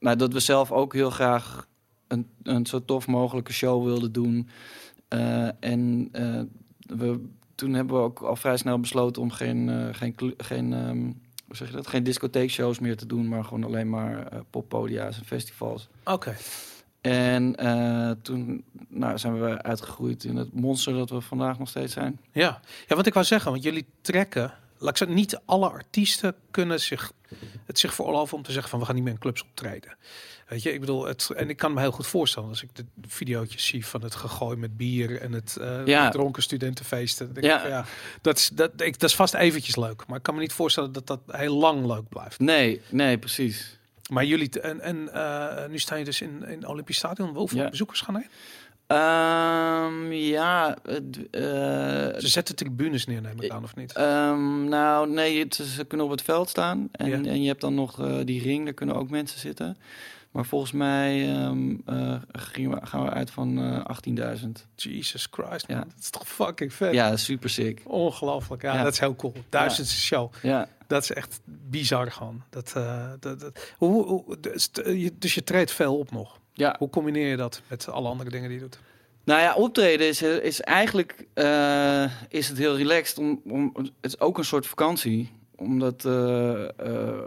nou, dat we zelf ook heel graag een, een zo tof mogelijke show wilden doen. Eh, en eh, we, toen hebben we ook al vrij snel besloten om geen, eh, geen, geen, ehm, hoe zeg je dat? geen discotheekshows meer te doen, maar gewoon alleen maar poppodia's en festivals. Oké. En toen nou, zijn we uitgegroeid in het monster dat we vandaag nog steeds zijn. Ja. ja, wat ik wou zeggen, want jullie trekken... Laat ik zeggen, niet alle artiesten kunnen zich, het zich veroorloven om te zeggen van we gaan niet meer in clubs optreden. Weet je, ik bedoel, het, en ik kan me heel goed voorstellen als ik de videootjes zie van het gegooi met bier en het eh Ja. dronken studentenfeesten. Ja. van, ja, dat, is, dat, ik, dat is vast eventjes leuk, maar ik kan me niet voorstellen dat dat heel lang leuk blijft. Nee, nee, precies. Maar jullie, en, en eh, nu sta je dus in, in Olympisch Stadion. Hoeveel Ja. bezoekers gaan heen? Ehm, ja, eh, Ze zetten tribunes neer, neem ik aan, of niet? Ehm, nou, nee, het, ze kunnen op het veld staan. En, Ja. en je hebt dan nog die ring, daar kunnen ook mensen zitten. Maar volgens mij ehm, eh, we, gaan we uit van eh 18.000. Jesus Christ, Ja. man. Dat is toch fucking vet? Ja, super sick. Ongelooflijk. Ja, Ja. dat is heel cool. Duizendste show. Ja, Dat is echt bizar gewoon. Dat, eh, dat, dat, hoe, hoe, dus, dus je treedt veel op nog. ja. Hoe combineer je dat met alle andere dingen die je doet? Nou ja, optreden is, is eigenlijk eh, is het heel relaxed. Om, om, het is ook een soort vakantie. Omdat, eh, eh,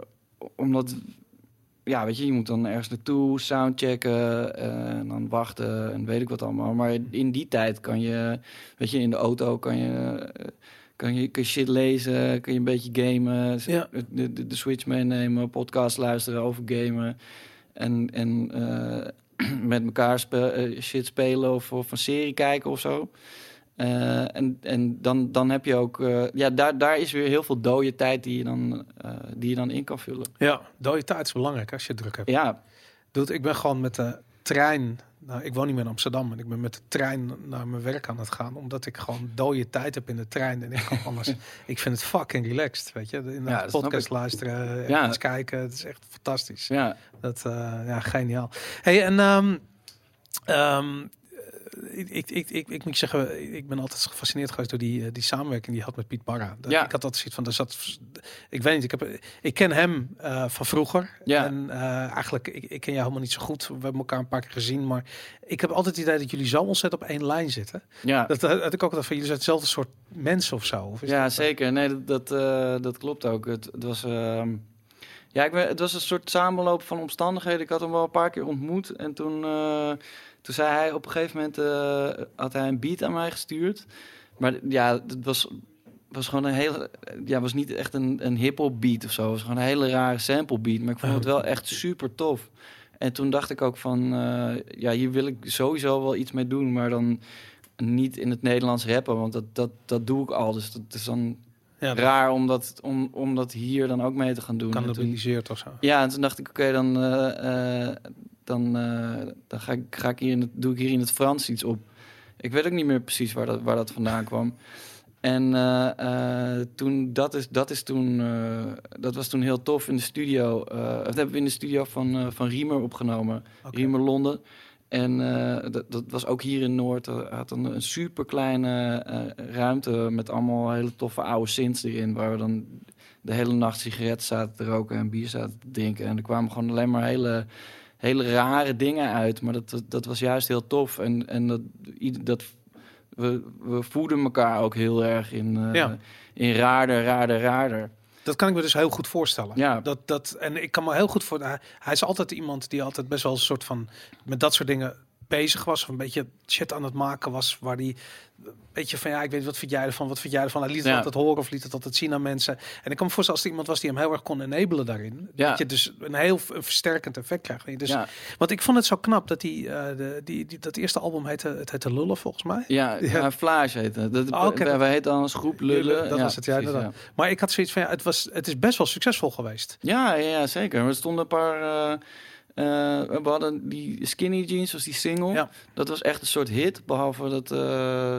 omdat ja, weet je, je moet dan ergens naartoe, soundchecken eh, en dan wachten en weet ik wat allemaal. Maar in die tijd kan je, weet je, in de auto kan je, eh, kan je, kan je shit lezen, kan je een beetje gamen, Ja. de, de, de Switch meenemen, podcast luisteren over gamen. En, en eh, met elkaar spe- shit spelen of, of een serie kijken of zo. Eh, en en dan, dan heb je ook, eh, ja, daar, daar is weer heel veel dode tijd die je dan, eh, die je dan in kan vullen. Ja, dode tijd is belangrijk als je druk hebt. Ja, Doet, ik ben gewoon met de trein. Nou, ik woon niet meer in Amsterdam, maar ik ben met de trein naar mijn werk aan het gaan. Omdat ik gewoon dode tijd heb in de trein. En ik kan anders. ik vind het fucking relaxed. Weet je, in de podcast luisteren, Ja. eens kijken. Het is echt fantastisch. ja. Dat, ja, geniaal. Hey, en ehm, ik, ik, ik, ik, moet zeggen, ik ben altijd gefascineerd geweest door die, eh, die samenwerking die had met Piet Barra. Dat- Ja. Ik had altijd zoiets van, daar zat, ik weet niet, ik, heb, ik ken hem eh, van vroeger. Ja. En eh, eigenlijk, ik, ik ken jou helemaal niet zo goed. We hebben elkaar een paar keer gezien, maar ik heb altijd het idee dat jullie zo ontzettend op één lijn zitten. Ja, Dat had ik ook altijd van, jullie zijn hetzelfde soort mensen of zo. Of ja dat- zeker. Nee, dat, dat, dat klopt ook. Het, het was, ehm, Ja, ik ben, het was een soort samenloop van omstandigheden. Ik had hem wel een paar keer ontmoet. En toen, toen zei hij op een gegeven moment... eh, had hij een beat aan mij gestuurd. Maar ja, het was, was gewoon een hele... Ja, was niet echt een, een hip-hop beat of zo. Het was gewoon een hele rare sample beat. Maar ik vond het wel echt super tof. En toen dacht ik ook van... eh, ja, hier wil ik sowieso wel iets mee doen. Maar dan niet in het Nederlands rappen. Want dat, dat, dat doe ik al. Dus dat is dan Ja, dat raar om dat, om, om dat hier dan ook mee te gaan doen. Cannibaliseert of zo. ja, en toen dacht ik, oké, dan, eh, dan, eh, dan ga ik, ga ik hier in het, doe ik hier in het Frans iets op. Ik weet ook niet meer precies waar dat, waar dat vandaan kwam. En eh, eh, toen, dat, is, dat, is toen, dat was toen heel tof in de studio. dat hebben we in de studio van, van Riemer opgenomen. Riemer Londen. En dat, dat was ook hier in Noord. Had een, een super kleine ruimte met allemaal hele toffe oude synths erin. Waar we dan de hele nacht sigaretten zaten te roken en bier zaten te drinken. En er kwamen gewoon alleen maar hele, hele rare dingen uit. Maar dat, dat, dat was juist heel tof. En, en dat, dat, we, we voeden elkaar ook heel erg in, eh, Ja. in raarder, raarder, raarder. Dat kan ik me dus heel goed voorstellen. Ja. Dat, dat, en ik kan me heel goed voor. Hij, hij is altijd iemand die altijd best wel een soort van met dat soort dingen bezig was. Of een beetje shit aan het maken was. Waar die een beetje van ja, ik weet wat vind jij ervan, wat vind jij ervan. Hij liet het Ja. altijd horen of liet het altijd zien aan mensen. En ik kan me voorstellen als er iemand was die hem heel erg kon enabelen daarin. Ja. Dat je dus een heel een versterkend effect krijgt. Dus, ja, Want ik vond het zo knap dat die, eh, de, die, die dat eerste album heette, het heette Lullen volgens mij. ja, Ja. ja. Flage heette. Dat, Oh, oké, wij, heten dan als groep Lullen. Dat was het, ja, precies. Maar ik had zoiets van ja, het, was, het is best wel succesvol geweest. Ja, ja, zeker. Er stonden een paar. eh, eh, we hadden die skinny jeans, was die single. Ja. Dat was echt een soort hit. Behalve dat eh,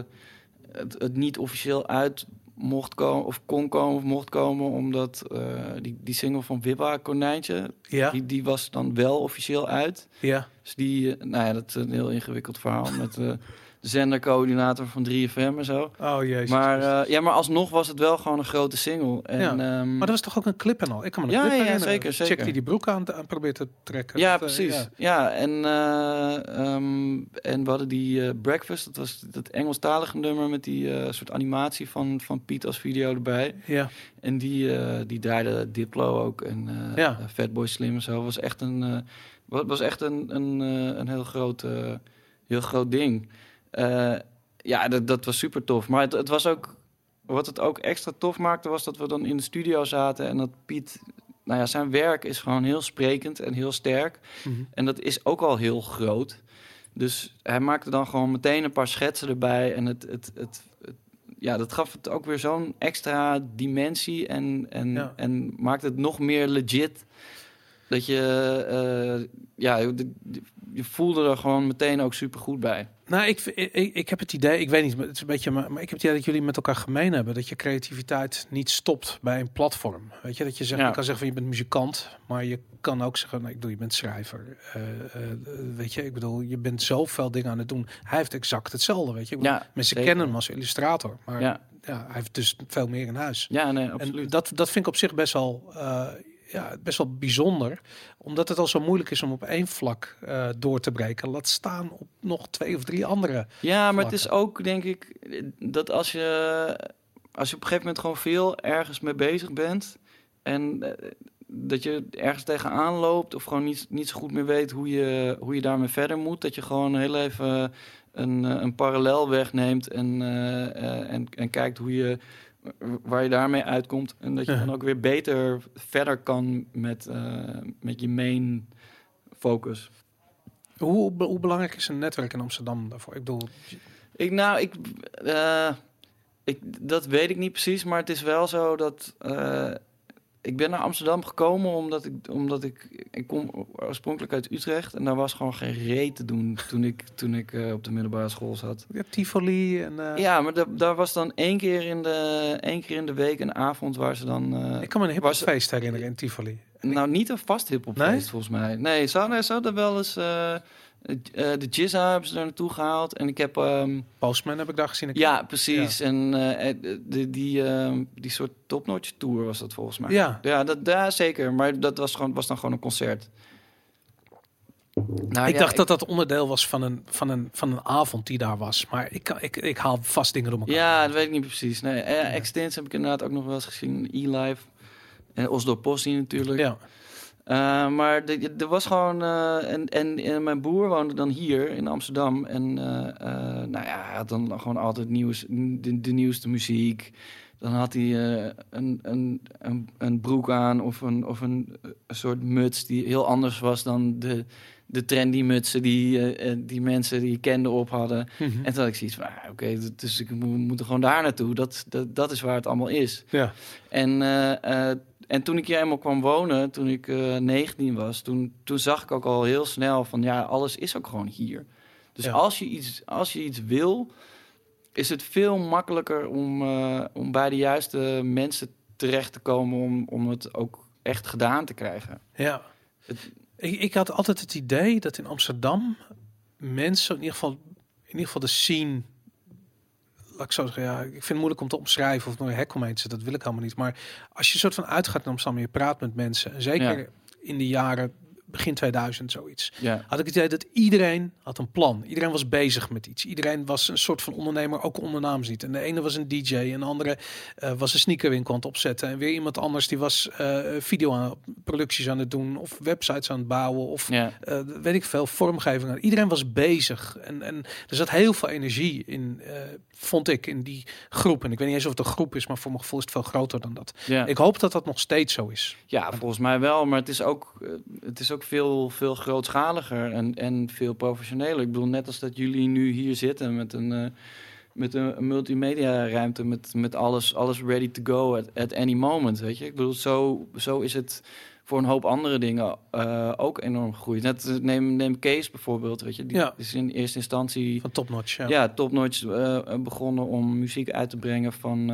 het, het niet officieel uit mocht komen, of kon komen, of mocht komen, omdat eh, die, die single van Wibba Konijntje, Ja, die, die was dan wel officieel uit. ja. Dus die, eh, nou ja, dat is een heel ingewikkeld verhaal met eh, de zendercoördinator van 3FM en zo. Oh jezus. Maar, eh, ja, maar alsnog was het wel gewoon een grote single. En, Ja. ehm, Maar dat was toch ook een clip en al? Ik kan me een Ja, clip ja, ja, zeker, zeker. Check die die broek aan, aan probeert te trekken. Ja, Dat, eh, precies. ja. Ja, en, eh, ehm, en we hadden die Breakfast, dat was dat Engelstalige nummer met die soort animatie van, van Piet als video erbij. Ja. En die, die draaide Diplo ook en Fatboy Slim en zo. Was echt een, wa- was echt een, een, een heel, groot, heel groot ding. Eh, ja, dat, dat was super tof. Maar het, het was ook, wat het ook extra tof maakte, was dat we dan in de studio zaten en dat Piet, nou ja, zijn werk is gewoon heel sprekend en heel sterk. Mhm. En dat is ook al heel groot. Dus hij maakte dan gewoon meteen een paar schetsen erbij. En het, het, het, het- ja, dat gaf het ook weer zo'n extra dimensie. En, en, Ja. en maakte het nog meer legit. Dat je, eh, ja, je, voelde er gewoon meteen ook super goed bij. Nou, ik, ik, ik heb het idee, ik weet niet, het is een beetje, maar, maar ik heb het idee dat jullie met elkaar gemeen hebben. Dat je creativiteit niet stopt bij een platform. Weet je, dat je zegt, Ja. je kan zeggen van je bent muzikant, maar je kan ook zeggen, nou, ik bedoel, je bent schrijver. Eh, eh, weet je, ik bedoel, je bent zoveel dingen aan het doen. Hij heeft exact hetzelfde, weet je. Ik bedoel, Ja, mensen zeker. kennen hem als illustrator, maar ja. Ja, hij heeft dus veel meer in huis. ja nee, En absoluut. dat, dat vind ik op zich best wel, ja, best wel bijzonder. Omdat het al zo moeilijk is om op één vlak eh, door te breken. Laat staan op nog twee of drie andere. Ja, maar het is ook, denk ik, dat als je, als je op een gegeven moment gewoon veel ergens mee bezig bent en eh, dat je ergens tegenaan loopt of gewoon niet, niet zo goed meer weet hoe je, hoe je daarmee verder moet, dat je gewoon heel even een, eh, een parallel wegneemt en, en, en kijkt hoe je, waar je daarmee uitkomt en dat je Ja. dan ook weer beter verder kan met, eh, met je main focus. Hoe, hoe belangrijk is een netwerk in Amsterdam daarvoor? Ik bedoel, Ik, nou, ik, eh, ik, dat weet ik niet precies, maar het is wel zo dat eh, ik ben naar Amsterdam gekomen omdat ik, omdat ik, ik kom oorspronkelijk uit Utrecht en daar was gewoon geen reet te doen toen ik, toen ik eh, op de middelbare school zat. je hebt Tivoli en... eh, Ja, maar da- daar was dan één keer, in de, één keer in de week een avond waar ze dan... eh, Ik kan me een hiphopfeest herinneren in Tivoli. nou, niet een vast hiphopfeest Nee? volgens mij. Nee, ze hadden wel eens... eh, de Jizza hebben ze er naartoe gehaald. En ik heb... ehm, Postman heb ik daar gezien. Ik- Ja, precies. En eh, eh, de, die, ehm, die soort topnotch tour was dat volgens mij. Ja. ja, dat, ja zeker. Maar dat was, gewoon, was dan gewoon een concert. Nou, ik ja, dacht dat dat onderdeel was van een, van, een, van een avond die daar was. Maar ik, ik, ik haal vast dingen door elkaar. Ja, dat weet ik niet precies. Nee, Extins heb ik inderdaad ook nog wel eens gezien. E-Live. En Oslo Postie natuurlijk. ja. Eh, maar de- er was gewoon... eh, en, en, en mijn broer woonde dan hier in Amsterdam. En eh, nou ja, hij had dan gewoon altijd nieuws, de, de nieuwste muziek. Dan had hij een, een, een, een broek aan of, een, of een, een soort muts die heel anders was dan de, de trendy mutsen die, die mensen die ik kende op hadden. Mhm. En toen had ik zoiets van, ah, oké, dus ik moet, moet er gewoon daar naartoe. Dat, dat, dat is waar het allemaal is. Ja. En, en toen ik hier eenmaal kwam wonen, toen ik eh 19 was, toen, toen zag ik ook al heel snel van, ja, alles is ook gewoon hier. Dus Ja. als, je iets, als je iets wil, is het veel makkelijker om, eh, om bij de juiste mensen terecht te komen om, om het ook echt gedaan te krijgen. Ja. Het- Ik, ik had altijd het idee dat in Amsterdam mensen, in ieder geval, in ieder geval de scene, laat ik zo zeggen, ja, ik vind het moeilijk om te omschrijven of er een hek omheen te zetten, dat wil ik helemaal niet. Maar als je soort van uitgaat in Amsterdam, en je praat met mensen, en zeker Ja. in de jaren begin 2000 zoiets, Ja, had ik het idee dat iedereen had een plan. Iedereen was bezig met iets. Iedereen was een soort van ondernemer, ook ondernaams niet. En de ene was een DJ, en de andere eh, was een sneakerwinkel aan het opzetten. En weer iemand anders die was eh, video aan producties aan het doen, of websites aan het bouwen, of ja, eh, weet ik veel, vormgeving. Iedereen was bezig. En, en er zat heel veel energie in, eh, vond ik, in die groep. En ik weet niet eens of het een groep is, maar voor mijn gevoel is het veel groter dan dat. ja. Ik hoop dat dat nog steeds zo is. Ja, volgens mij wel, maar het is ook, eh, het is ook veel, veel grootschaliger en, en veel professioneler. Ik bedoel, net als dat jullie nu hier zitten met een, met een, een multimedia ruimte, met, met alles, alles ready to go at, at any moment, weet je. Ik bedoel, zo, zo is het voor een hoop andere dingen eh, ook enorm gegroeid. Net, eh, neem, neem Kees bijvoorbeeld, weet je. Die Ja. is in eerste instantie Van topnotch. Ja. ja, topnotch eh, begonnen om muziek uit te brengen van,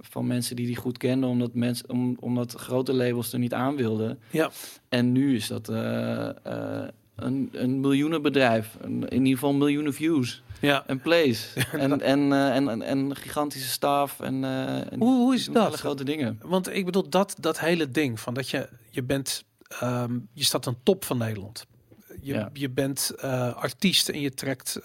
van mensen die die goed kenden, omdat, mensen, om, omdat grote labels er niet aan wilden. Ja. En nu is dat een, een miljoenenbedrijf, in ieder geval miljoenen views ja. en plays. en, en, eh, en, en, en gigantische staf en, eh, en Hoe, hoe is dat? alle grote dingen. Want ik bedoel, dat, dat hele ding van dat je, je bent, ehm, je staat aan top van Nederland. Je, Ja. je bent eh, artiest en je trekt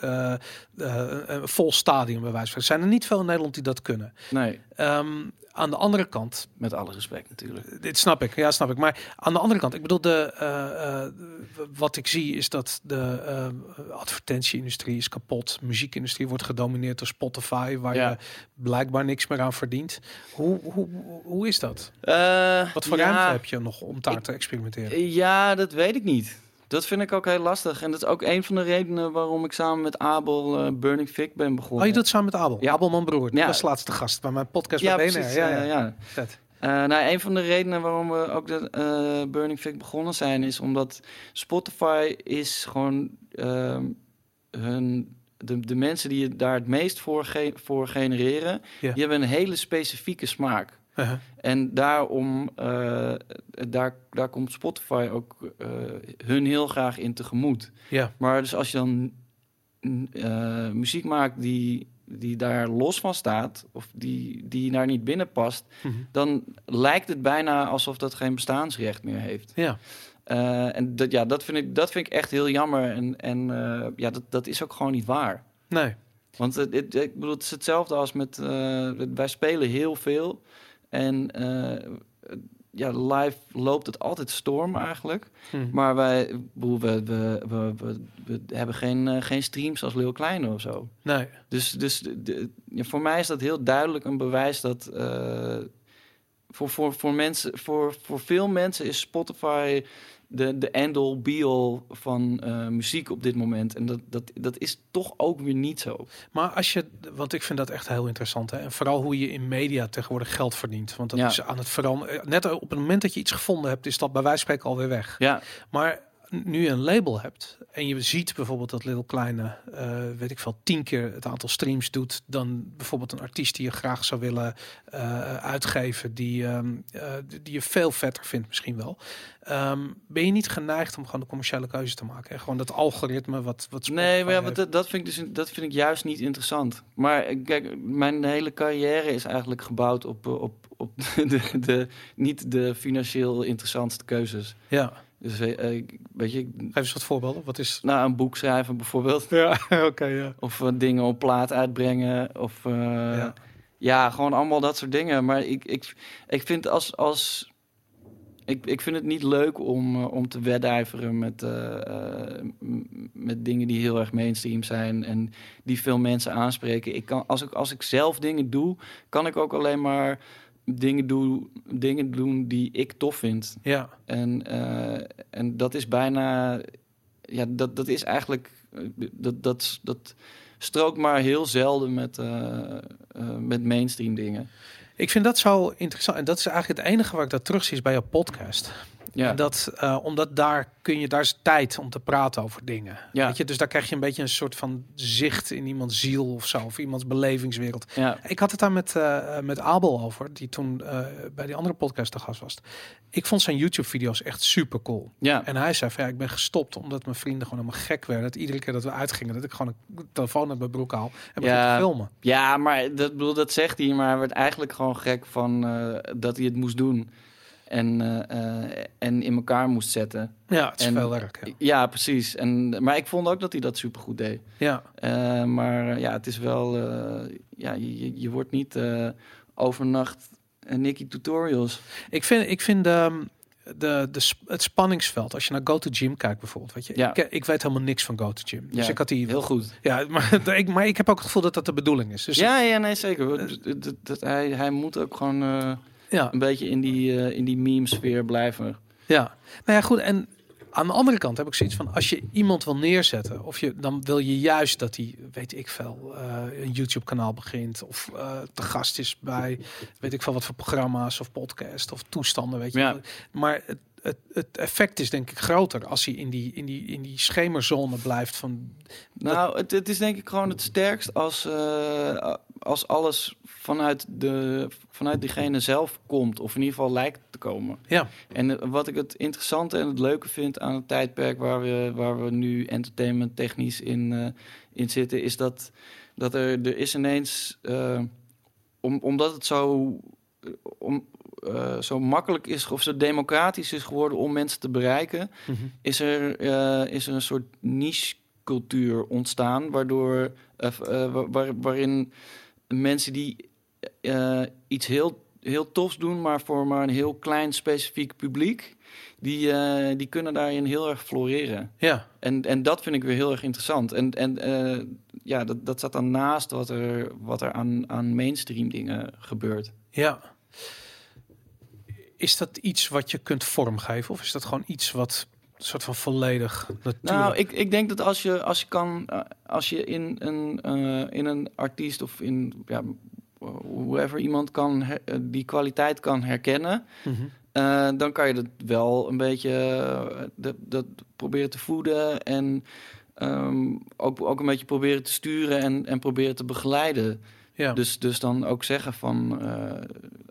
een vol stadion bij wijze van. Er zijn er niet veel in Nederland die dat kunnen. Nee, Ehm, aan de andere kant, met alle respect natuurlijk. dit snap ik, ja, snap ik. Maar aan de andere kant, ik bedoel, de, eh, eh, wat ik zie is dat de eh, advertentieindustrie is kapot. Muziekindustrie wordt gedomineerd door Spotify, waar Ja. je blijkbaar niks meer aan verdient. Hoe, hoe, hoe is dat? Eh, Wat voor ja, ruimte heb je nog om daar ik- te experimenteren? Ja, dat weet ik niet. Dat vind ik ook heel lastig. En dat is ook een van de redenen waarom ik samen met Abel eh, Burning Fig ben begonnen. Oh, je doet het samen met Abel. Ja. Abel, mijn broer. Ja. was de laatste gast bij mijn podcast ja, bij precies. Ja, Ja, ja. Vet. Eh, nou, een van de redenen waarom we ook de eh, Burning Fig begonnen zijn, is omdat Spotify is gewoon ehm, hun, de, de mensen die je daar het meest voor, ge- voor genereren, Ja. die hebben een hele specifieke smaak. Uh-huh. En daarom, eh, daar, daar komt Spotify ook eh, hun heel graag in tegemoet. Ja. Maar dus als je dan mm, eh, muziek maakt die, die daar los van staat, of die, die daar niet binnen past, Mhm. dan lijkt het bijna alsof dat geen bestaansrecht meer heeft. Ja. En dat, ja, dat, vind ik, dat vind ik echt heel jammer. En, en ja, dat, dat is ook gewoon niet waar. Nee. Want het, het- ik bedoel, het is hetzelfde als met... wij spelen heel veel. En eh, ja, live loopt het altijd storm eigenlijk. Mhm. Maar wij, we, we, we, hebben geen, eh, geen streams als Leeuw Kleine of zo. Nee. Dus, dus de, de- ja, voor mij is dat heel duidelijk een bewijs dat... eh, voor, voor, voor, mensen, voor, voor veel mensen is Spotify de, de end-all, be-all van eh, muziek op dit moment. En dat, dat, dat is toch ook weer niet zo. Maar als je, want ik vind dat echt heel interessant. Hè? En vooral hoe je in media tegenwoordig geld verdient. Want dat Ja. is aan het veranderen. Net op het moment dat je iets gevonden hebt, is dat bij wijze van spreken alweer weg. Ja, Maar nu je een label hebt en je ziet bijvoorbeeld dat Little Kleine, eh, weet ik veel, tien keer het aantal streams doet dan bijvoorbeeld een artiest die je graag zou willen eh, uitgeven, die, ehm, eh, die je veel vetter vindt misschien wel. Ehm, ben je niet geneigd om gewoon de commerciële keuze te maken? En gewoon dat algoritme wat, wat nee, maar ja, dat, dat, vind ik dus, dat vind ik juist niet interessant. Maar kijk, mijn hele carrière is eigenlijk gebouwd op, op, op de, de, niet de financieel interessantste keuzes. Ja, Dus eh, weet je, geef eens wat voorbeelden. Wat is... nou, een boek schrijven bijvoorbeeld. Ja, oké, ja. Of eh, dingen op plaat uitbrengen. Of eh, Ja. ja. gewoon allemaal dat soort dingen. Maar ik, ik, ik vind als, als, ik, ik vind het niet leuk om, om te wedijveren met, met dingen die heel erg mainstream zijn en die veel mensen aanspreken. Ik kan, als, ik, als ik zelf dingen doe, kan ik ook alleen maar dingen, doe, dingen doen die ik tof vind. Ja, En, eh, en dat is bijna, ja, dat, dat is eigenlijk, dat, dat, dat strookt maar heel zelden met, eh, eh, met mainstream dingen. ik vind dat zo interessant. En dat is eigenlijk het enige waar ik dat terug zie is bij jouw podcast. Ja, En dat, eh, omdat daar kun je, daar is tijd om te praten over dingen. Ja. Weet je, dus daar krijg je een beetje een soort van zicht in iemands ziel of zo, of iemands belevingswereld. ja, Ik had het daar met, eh, met Abel over, die toen eh, bij die andere podcast te gast was. Ik vond zijn YouTube-video's echt super cool. ja. En hij zei van ja, ik ben gestopt omdat mijn vrienden gewoon helemaal gek werden. Dat iedere keer dat we uitgingen, dat ik gewoon een telefoon uit mijn broek haal en begin Ja. te filmen. Ja, maar dat, bedoel, dat zegt hij, maar hij werd eigenlijk gewoon gek van dat hij het moest doen. En, eh, eh, en in elkaar moest zetten. Ja, het is En- veel werk. Ja. Ja, precies. En, maar ik vond ook dat hij dat supergoed deed. ja. Eh, maar ja, het is wel... ja, je, je- wordt niet overnacht Nicky Tutorials. Ik vind, ik vind ehm, de, de, sp- het spanningsveld, als je naar Go to Gym kijkt bijvoorbeeld, weet je, Ja. ik, ik weet helemaal niks van Go to Gym. Dus Ja, ik had die, Heel goed. ja, maar ik, maar ik heb ook het gevoel dat dat de bedoeling is. Dus ja, ja, nee, zeker. Dat, dat, dat- hij, hij moet ook gewoon ja, een beetje in die, eh, in die meme-sfeer blijven. ja. Nou ja, goed. En aan de andere kant heb ik zoiets van, als je iemand wil neerzetten, of je, dan wil je juist dat hij, weet ik veel, eh, een YouTube kanaal begint, of eh te gast is bij, weet ik veel wat voor programma's of podcast of toestanden, weet je. Ja. Maar het, effect is denk ik groter als hij in die, in die, in die schemerzone blijft van Nou, het, het is denk ik gewoon het sterkst als, eh, als alles vanuit, de, vanuit diegene zelf komt. Of in ieder geval lijkt te komen. Ja. En eh, wat ik het interessante en het leuke vind aan het tijdperk waar we, waar we nu entertainment technisch in, eh, in zitten, is dat, dat er, er is ineens, om, omdat het zo, om, eh, zo makkelijk is of zo democratisch is geworden om mensen te bereiken, is er, eh, is er een soort niche cultuur ontstaan, waardoor eh, wa- waar- waarin mensen die iets heel, heel tofs doen, maar voor maar een heel klein specifiek publiek, die, die kunnen daarin heel erg floreren. Ja, En, en dat vind ik weer heel erg interessant. En, en ja, dat, dat staat dan naast wat er, wat er aan, aan mainstream dingen gebeurt. ja. Is dat iets wat je kunt vormgeven? Of is dat gewoon iets wat soort van volledig natuurlijk... Nou, ik, ik denk dat als je, als je kan, eh, als je in een, eh, in een artiest of in ja, whoever iemand kan her- eh, die kwaliteit kan herkennen, Mhm. dan kan je dat wel een beetje dat, dat proberen te voeden en ehm, ook, ook een beetje proberen te sturen en, en proberen te begeleiden. Ja. Dus, dus dan ook zeggen van, eh,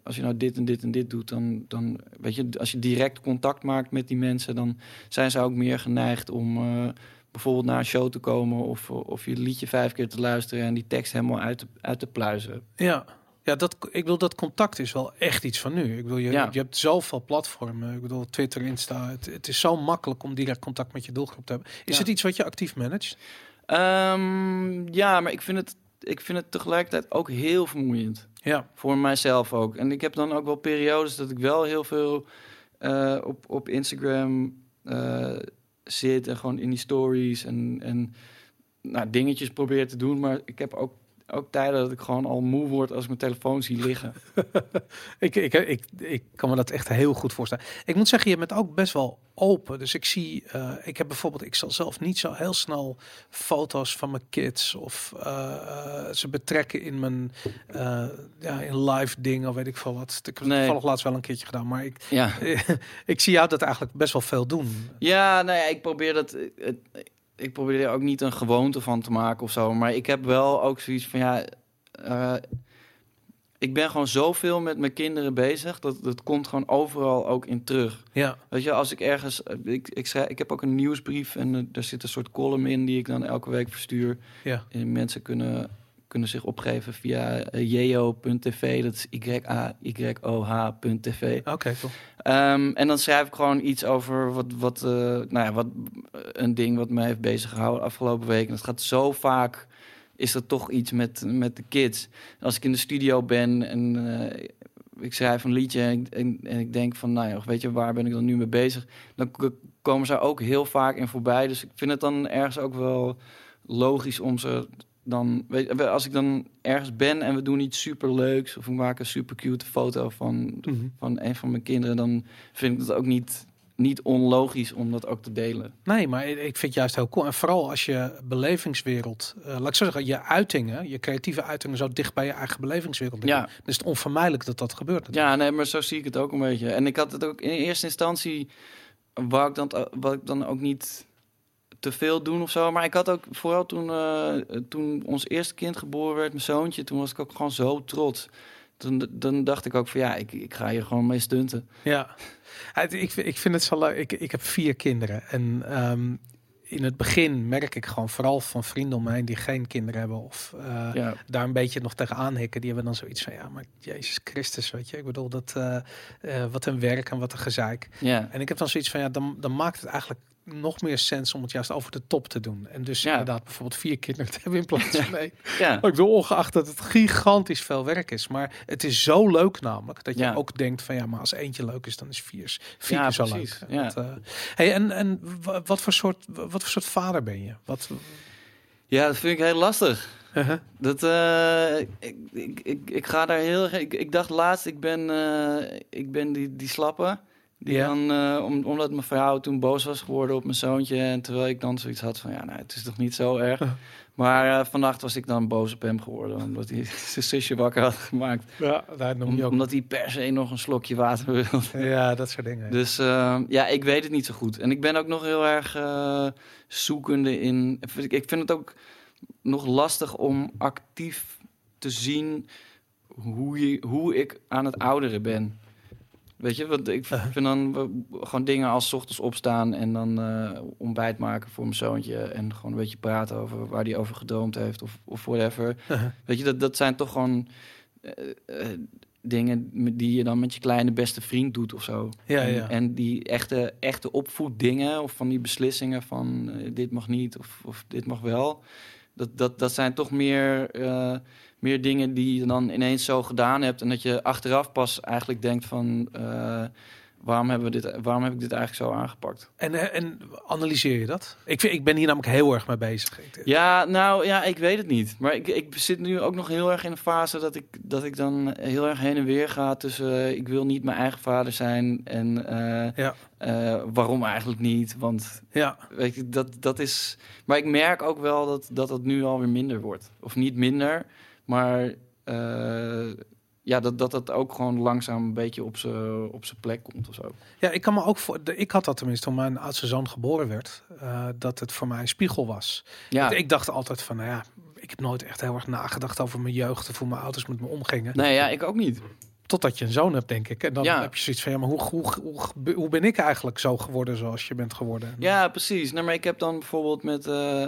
als je nou dit en dit en dit doet, dan, dan weet je, als je direct contact maakt met die mensen, dan zijn ze ook meer geneigd om eh, bijvoorbeeld naar een show te komen of, of je liedje vijf keer te luisteren en die tekst helemaal uit te, uit te pluizen. Ja, ja dat, ik bedoel, dat contact is wel echt iets van nu. Ik bedoel, je, Ja. je hebt zoveel platformen. Ik bedoel, Twitter, Insta. Het, het is zo makkelijk om direct contact met je doelgroep te hebben. Is Ja. het iets wat je actief managt? Ehm, ja, maar ik vind, het, ik vind het tegelijkertijd ook heel vermoeiend. Ja, Voor mijzelf ook. En ik heb dan ook wel periodes dat ik wel heel veel eh, op, op Instagram eh, zit en gewoon in die stories en, en nou, dingetjes probeer te doen. Maar ik heb ook, ook tijden dat ik gewoon al moe word als ik mijn telefoon zie liggen. ik, ik, ik, ik kan me dat echt heel goed voorstellen. Ik moet zeggen, je bent ook best wel open. Dus ik zie, eh, ik heb bijvoorbeeld, ik zal zelf niet zo heel snel foto's van mijn kids of eh, eh, ze betrekken in mijn ja, in live dingen of weet ik veel wat. Ik heb het Nee. toevallig laatst wel een keertje gedaan, maar ik, Ja. ik zie jou dat eigenlijk best wel veel doen. Ja, nou ja, ik probeer dat. het- Ik probeer er ook niet een gewoonte van te maken of zo. Maar ik heb wel ook zoiets van ja. eh, ik ben gewoon zoveel met mijn kinderen bezig. Dat, dat komt gewoon overal ook in terug. Ja, Weet je, als ik ergens. Ik, ik, schrijf, ik heb ook een nieuwsbrief en eh, daar zit een soort column in die ik dan elke week verstuur. ja, En mensen kunnen, kunnen zich opgeven via eh, jeo.tv. Dat is y-a-y-o-h.tv. oké, cool. Ehm, en dan schrijf ik gewoon iets over wat, wat, eh, nou ja, wat een ding wat mij heeft bezig gehouden afgelopen week. En het gaat zo vaak, is er toch iets met, met de kids. Als ik in de studio ben en eh, ik schrijf een liedje en ik, en, en ik denk van, nou ja, weet je, waar ben ik dan nu mee bezig? Dan komen ze ook heel vaak in voorbij. Dus ik vind het dan ergens ook wel logisch om ze dan, weet als ik dan ergens ben en we doen iets super leuks of we maken een super cute foto van, Mhm. van een van mijn kinderen, dan vind ik het ook niet, niet onlogisch om dat ook te delen. Nee, maar ik vind het juist heel cool. En vooral als je belevingswereld, eh, laat ik zo zeggen, je uitingen, je creatieve uitingen zo dicht bij je eigen belevingswereld liggen, Ja. dan is het onvermijdelijk dat dat gebeurt. natuurlijk. Ja, nee, maar zo zie ik het ook een beetje. En ik had het ook in eerste instantie, waar ik dan, wat ik dan ook niet te veel doen of zo. Maar ik had ook vooral toen, eh, toen ons eerste kind geboren werd, mijn zoontje, toen was ik ook gewoon zo trots. Toen, dan dacht ik ook van ja, ik, ik ga hier gewoon mee stunten. Ja, ik, vind- ik vind het zo leuk. Ik, ik heb vier kinderen en ehm, in het begin merk ik gewoon vooral van vrienden om mij heen die geen kinderen hebben of eh, Ja, daar een beetje nog tegenaan hikken. Die hebben dan zoiets van ja, maar Jezus Christus, weet je. Ik bedoel dat eh, wat een werk en wat een gezeik. ja. En ik heb dan zoiets van ja, dan, dan maakt het eigenlijk nog meer sens om het juist over de top te doen. En dus Ja. inderdaad bijvoorbeeld vier kinderen te hebben in plaats van één. ja. Ik bedoel, ongeacht dat het gigantisch veel werk is. Maar het is zo leuk namelijk dat je Ja. ook denkt van ja, maar als eentje leuk is, dan is vier, vier Ja, keer zo precies. leuk. Ja. Dat, eh, hey, en en wa- wat voor soort wat voor soort vader ben je? Wat? ja, dat vind ik heel lastig. Uh-huh. Dat, eh, ik, ik, ik, ik ga daar heel erg... Ik, ik dacht laatst, ik ben, eh, ik ben die, die slappe. Die Ja. dan, eh, om, omdat mijn vrouw toen boos was geworden op mijn zoontje. En terwijl ik dan zoiets had van, ja, nou, het is toch niet zo erg. Maar eh, vannacht was ik dan boos op hem geworden. Omdat hij zijn zusje wakker had gemaakt. Ja, daar noem je ook. omdat hij per se nog een slokje water wilde. Ja, dat soort dingen. Dus eh, ja, ik weet het niet zo goed. En ik ben ook nog heel erg zoekende in. Ik vind het ook nog lastig om actief te zien hoe, je, hoe ik aan het ouderen ben. Weet je, want ik Uh-huh. vind dan gewoon dingen als 's ochtends opstaan en dan eh, ontbijt maken voor mijn zoontje. En gewoon een beetje praten over waar hij over gedroomd heeft of, of whatever. Uh-huh. Weet je, dat, dat zijn toch gewoon eh, eh, dingen die je dan met je kleine beste vriend doet of zo. Ja, en, ja. en die echte, echte opvoeddingen of van die beslissingen van dit mag niet of, of dit mag wel. Dat, dat, dat zijn toch meer, eh, meer dingen die je dan ineens zo gedaan hebt. En dat je achteraf pas eigenlijk denkt van eh, waarom, hebben we dit, waarom heb ik dit eigenlijk zo aangepakt? En, eh, en analyseer je dat? Ik, vind, ik ben hier namelijk heel erg mee bezig. Ja, nou ja, ik weet het niet. Maar ik, ik zit nu ook nog heel erg in een fase dat ik, dat ik dan heel erg heen en weer ga tussen eh, ik wil niet mijn eigen vader zijn en eh, Ja. waarom eigenlijk niet. Want Ja, weet je, dat, dat is. Maar ik merk ook wel dat, dat het nu alweer minder wordt. Of niet minder, maar ja, dat, dat het ook gewoon langzaam een beetje op zijn op zijn plek komt of zo. Ja, ik kan me ook voor. de- Ik had dat tenminste toen mijn oudste zoon geboren werd, eh, dat het voor mij een spiegel was. Ja, Ik dacht altijd van, nou ja, ik heb nooit echt heel erg nagedacht over mijn jeugd of hoe mijn ouders met me omgingen. nee, ja, ik ook niet. Totdat je een zoon hebt, denk ik. En dan Ja. heb je zoiets van, ja, maar hoe, hoe, hoe, hoe, hoe ben ik eigenlijk zo geworden zoals je bent geworden? Ja, precies. Nou, maar ik heb dan bijvoorbeeld met. eh,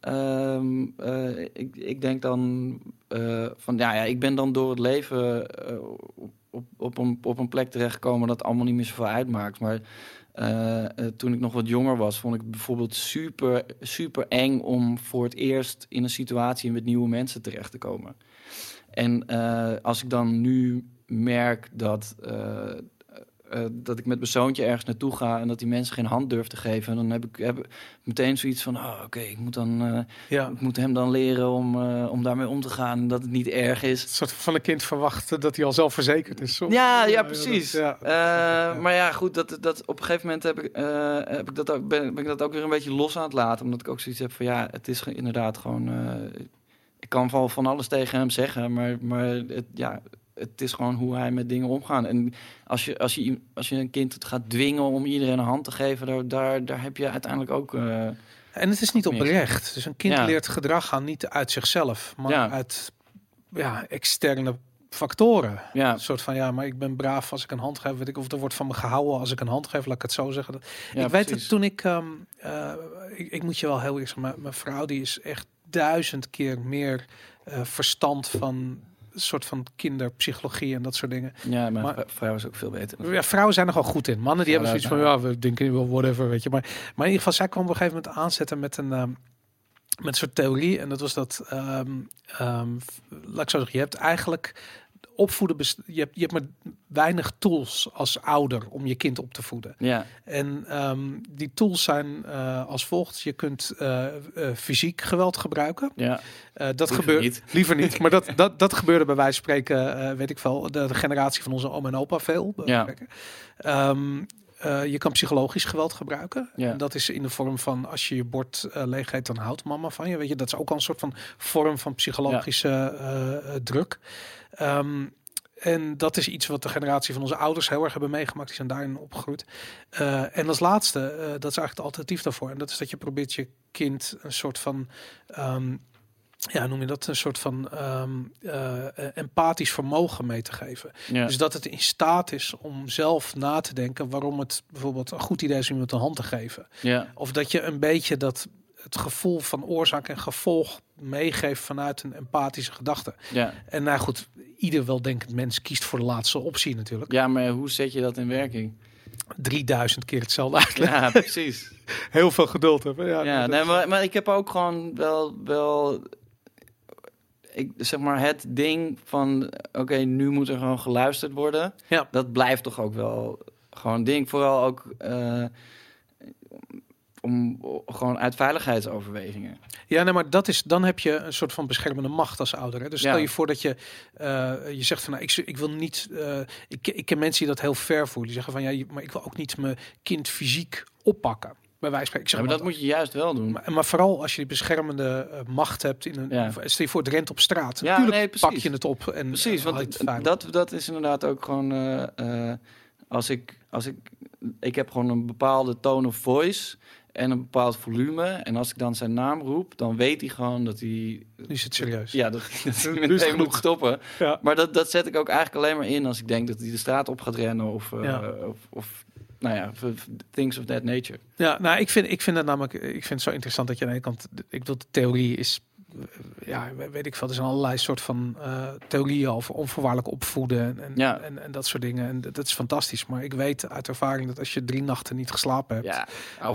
ehm, eh, ik, ik denk dan eh, van ja, ja, ik ben dan door het leven eh, op, op, een, op een plek terechtgekomen dat allemaal niet meer zoveel uitmaakt. Maar toen ik nog wat jonger was, vond ik bijvoorbeeld super, super eng om voor het eerst in een situatie met nieuwe mensen terecht te komen. En als ik dan nu merk dat, eh, dat ik met mijn zoontje ergens naartoe ga en dat die mensen geen hand durven te geven, dan heb ik heb meteen zoiets van: oh, oké, ik moet dan, eh, ja. ik moet hem dan leren om, eh, om daarmee om te gaan en dat het niet erg is. Een soort van een kind verwachten dat hij al zelfverzekerd is. soms. Ja, ja, precies. ja. Maar ja, goed, dat, dat, op een gegeven moment heb ik, heb ik dat ook, ben, ben ik dat ook weer een beetje los aan het laten. Omdat ik ook zoiets heb van ja, het is inderdaad gewoon. ik kan wel van alles tegen hem zeggen, maar, maar het, ja, het is gewoon hoe hij met dingen omgaat. En als je, als je, als je een kind het gaat dwingen om iedereen een hand te geven, daar, daar, daar heb je uiteindelijk ook. eh, En het is niet oprecht. Dus een kind Ja. leert gedrag aan niet uit zichzelf, maar Ja. uit ja, externe factoren. ja, Een soort van ja, maar ik ben braaf als ik een hand geef. Weet ik of er wordt van me gehouden als ik een hand geef. Laat ik het zo zeggen. ja, ik weet het toen ik, ehm, eh, ik, ik moet je wel heel eerlijk zeggen, mijn, mijn vrouw die is echt duizend keer meer eh, verstand van soort van kinderpsychologie en dat soort dingen. Ja, maar- vrou- vrouw is ook veel beter. Ja, vrouwen zijn er gewoon goed in. Mannen die Ja, hebben zoiets van, ja, we denken wel whatever, weet je. Maar, maar in ieder geval, zij kwam op een gegeven moment aanzetten met een, ehm, met een soort theorie. En dat was dat, ehm, laat ik zo zeggen, je hebt eigenlijk opvoeden, best- je hebt, je hebt maar weinig tools als ouder om je kind op te voeden. Ja, En ehm, die tools zijn eh, als volgt. Je kunt eh, eh, fysiek geweld gebruiken. ja. Eh, dat gebeurt niet. liever niet. Maar dat, dat, dat gebeurde bij wijze van spreken, eh, weet ik veel, de, de generatie van onze oom en opa veel. Ja. wijze eh, je kan psychologisch geweld gebruiken. Ja. En dat is in de vorm van als je je bord eh, leeg eet, dan houdt mama van je. Weet je, dat is ook al een soort van vorm van psychologische eh, druk. Ehm, en dat is iets wat de generatie van onze ouders heel erg hebben meegemaakt. Die zijn daarin opgegroeid. En als laatste, dat is eigenlijk het alternatief daarvoor. En dat is dat je probeert je kind een soort van... ehm, ja, noem je dat? Een soort van ehm, eh, empathisch vermogen mee te geven. ja. Dus dat het in staat is om zelf na te denken waarom het bijvoorbeeld een goed idee is om iemand een hand te geven. ja. Of dat je een beetje dat het gevoel van oorzaak en gevolg meegeeft vanuit een empathische gedachte. ja. En nou goed, ieder weldenkend mens kiest voor de laatste optie natuurlijk. Ja, maar hoe zet je dat in werking? 3000 keer hetzelfde uitleggen. Ja, precies. Heel veel geduld hebben. Ja, Ja, nee, maar, maar ik heb ook gewoon wel, wel ik, zeg maar het ding van, oké, nu moet er gewoon geluisterd worden. Ja. Dat blijft toch ook wel gewoon ding. Vooral ook eh, om gewoon uit veiligheidsoverwegingen. Ja, nee, maar dat is, dan heb je een soort van beschermende macht als ouder. Hè? Dus Ja. stel je voor dat je, eh, je zegt van, nou, ik, ik wil niet, eh, ik, ik ken mensen die dat heel ver voelen. Die zeggen van, ja, maar ik wil ook niet mijn kind fysiek oppakken. Bij wijze van spreken. Ik Ja, zeg maar dat moet je juist wel doen. maar, maar vooral als je die beschermende eh, macht hebt in een, Ja. stel je voor het rent op straat. Ja, Natuurlijk nee, precies. pak je het op en Precies, eh, want het dat, dat is inderdaad ook gewoon... eh, als, ik, als ik... Ik heb gewoon een bepaalde tone of voice en een bepaald volume. En als ik dan zijn naam roep, dan weet hij gewoon dat hij... Nu is het serieus. Ja, dat, dat hij meteen moet stoppen. Ja. Maar dat, dat zet ik ook eigenlijk alleen maar in als ik denk dat hij de straat op gaat rennen of... Ja. of, of nou ja, things of that nature. Ja, nou, ik vind, ik vind het namelijk, ik vind het zo interessant dat je aan de ene kant, ik bedoel, de theorie is, ja, weet ik veel, er zijn allerlei soort van eh, theorieën over onvoorwaardelijk opvoeden en, en, Ja. en, en dat soort dingen. En dat, is fantastisch. Maar ik weet uit ervaring dat als je drie nachten niet geslapen hebt. Ja.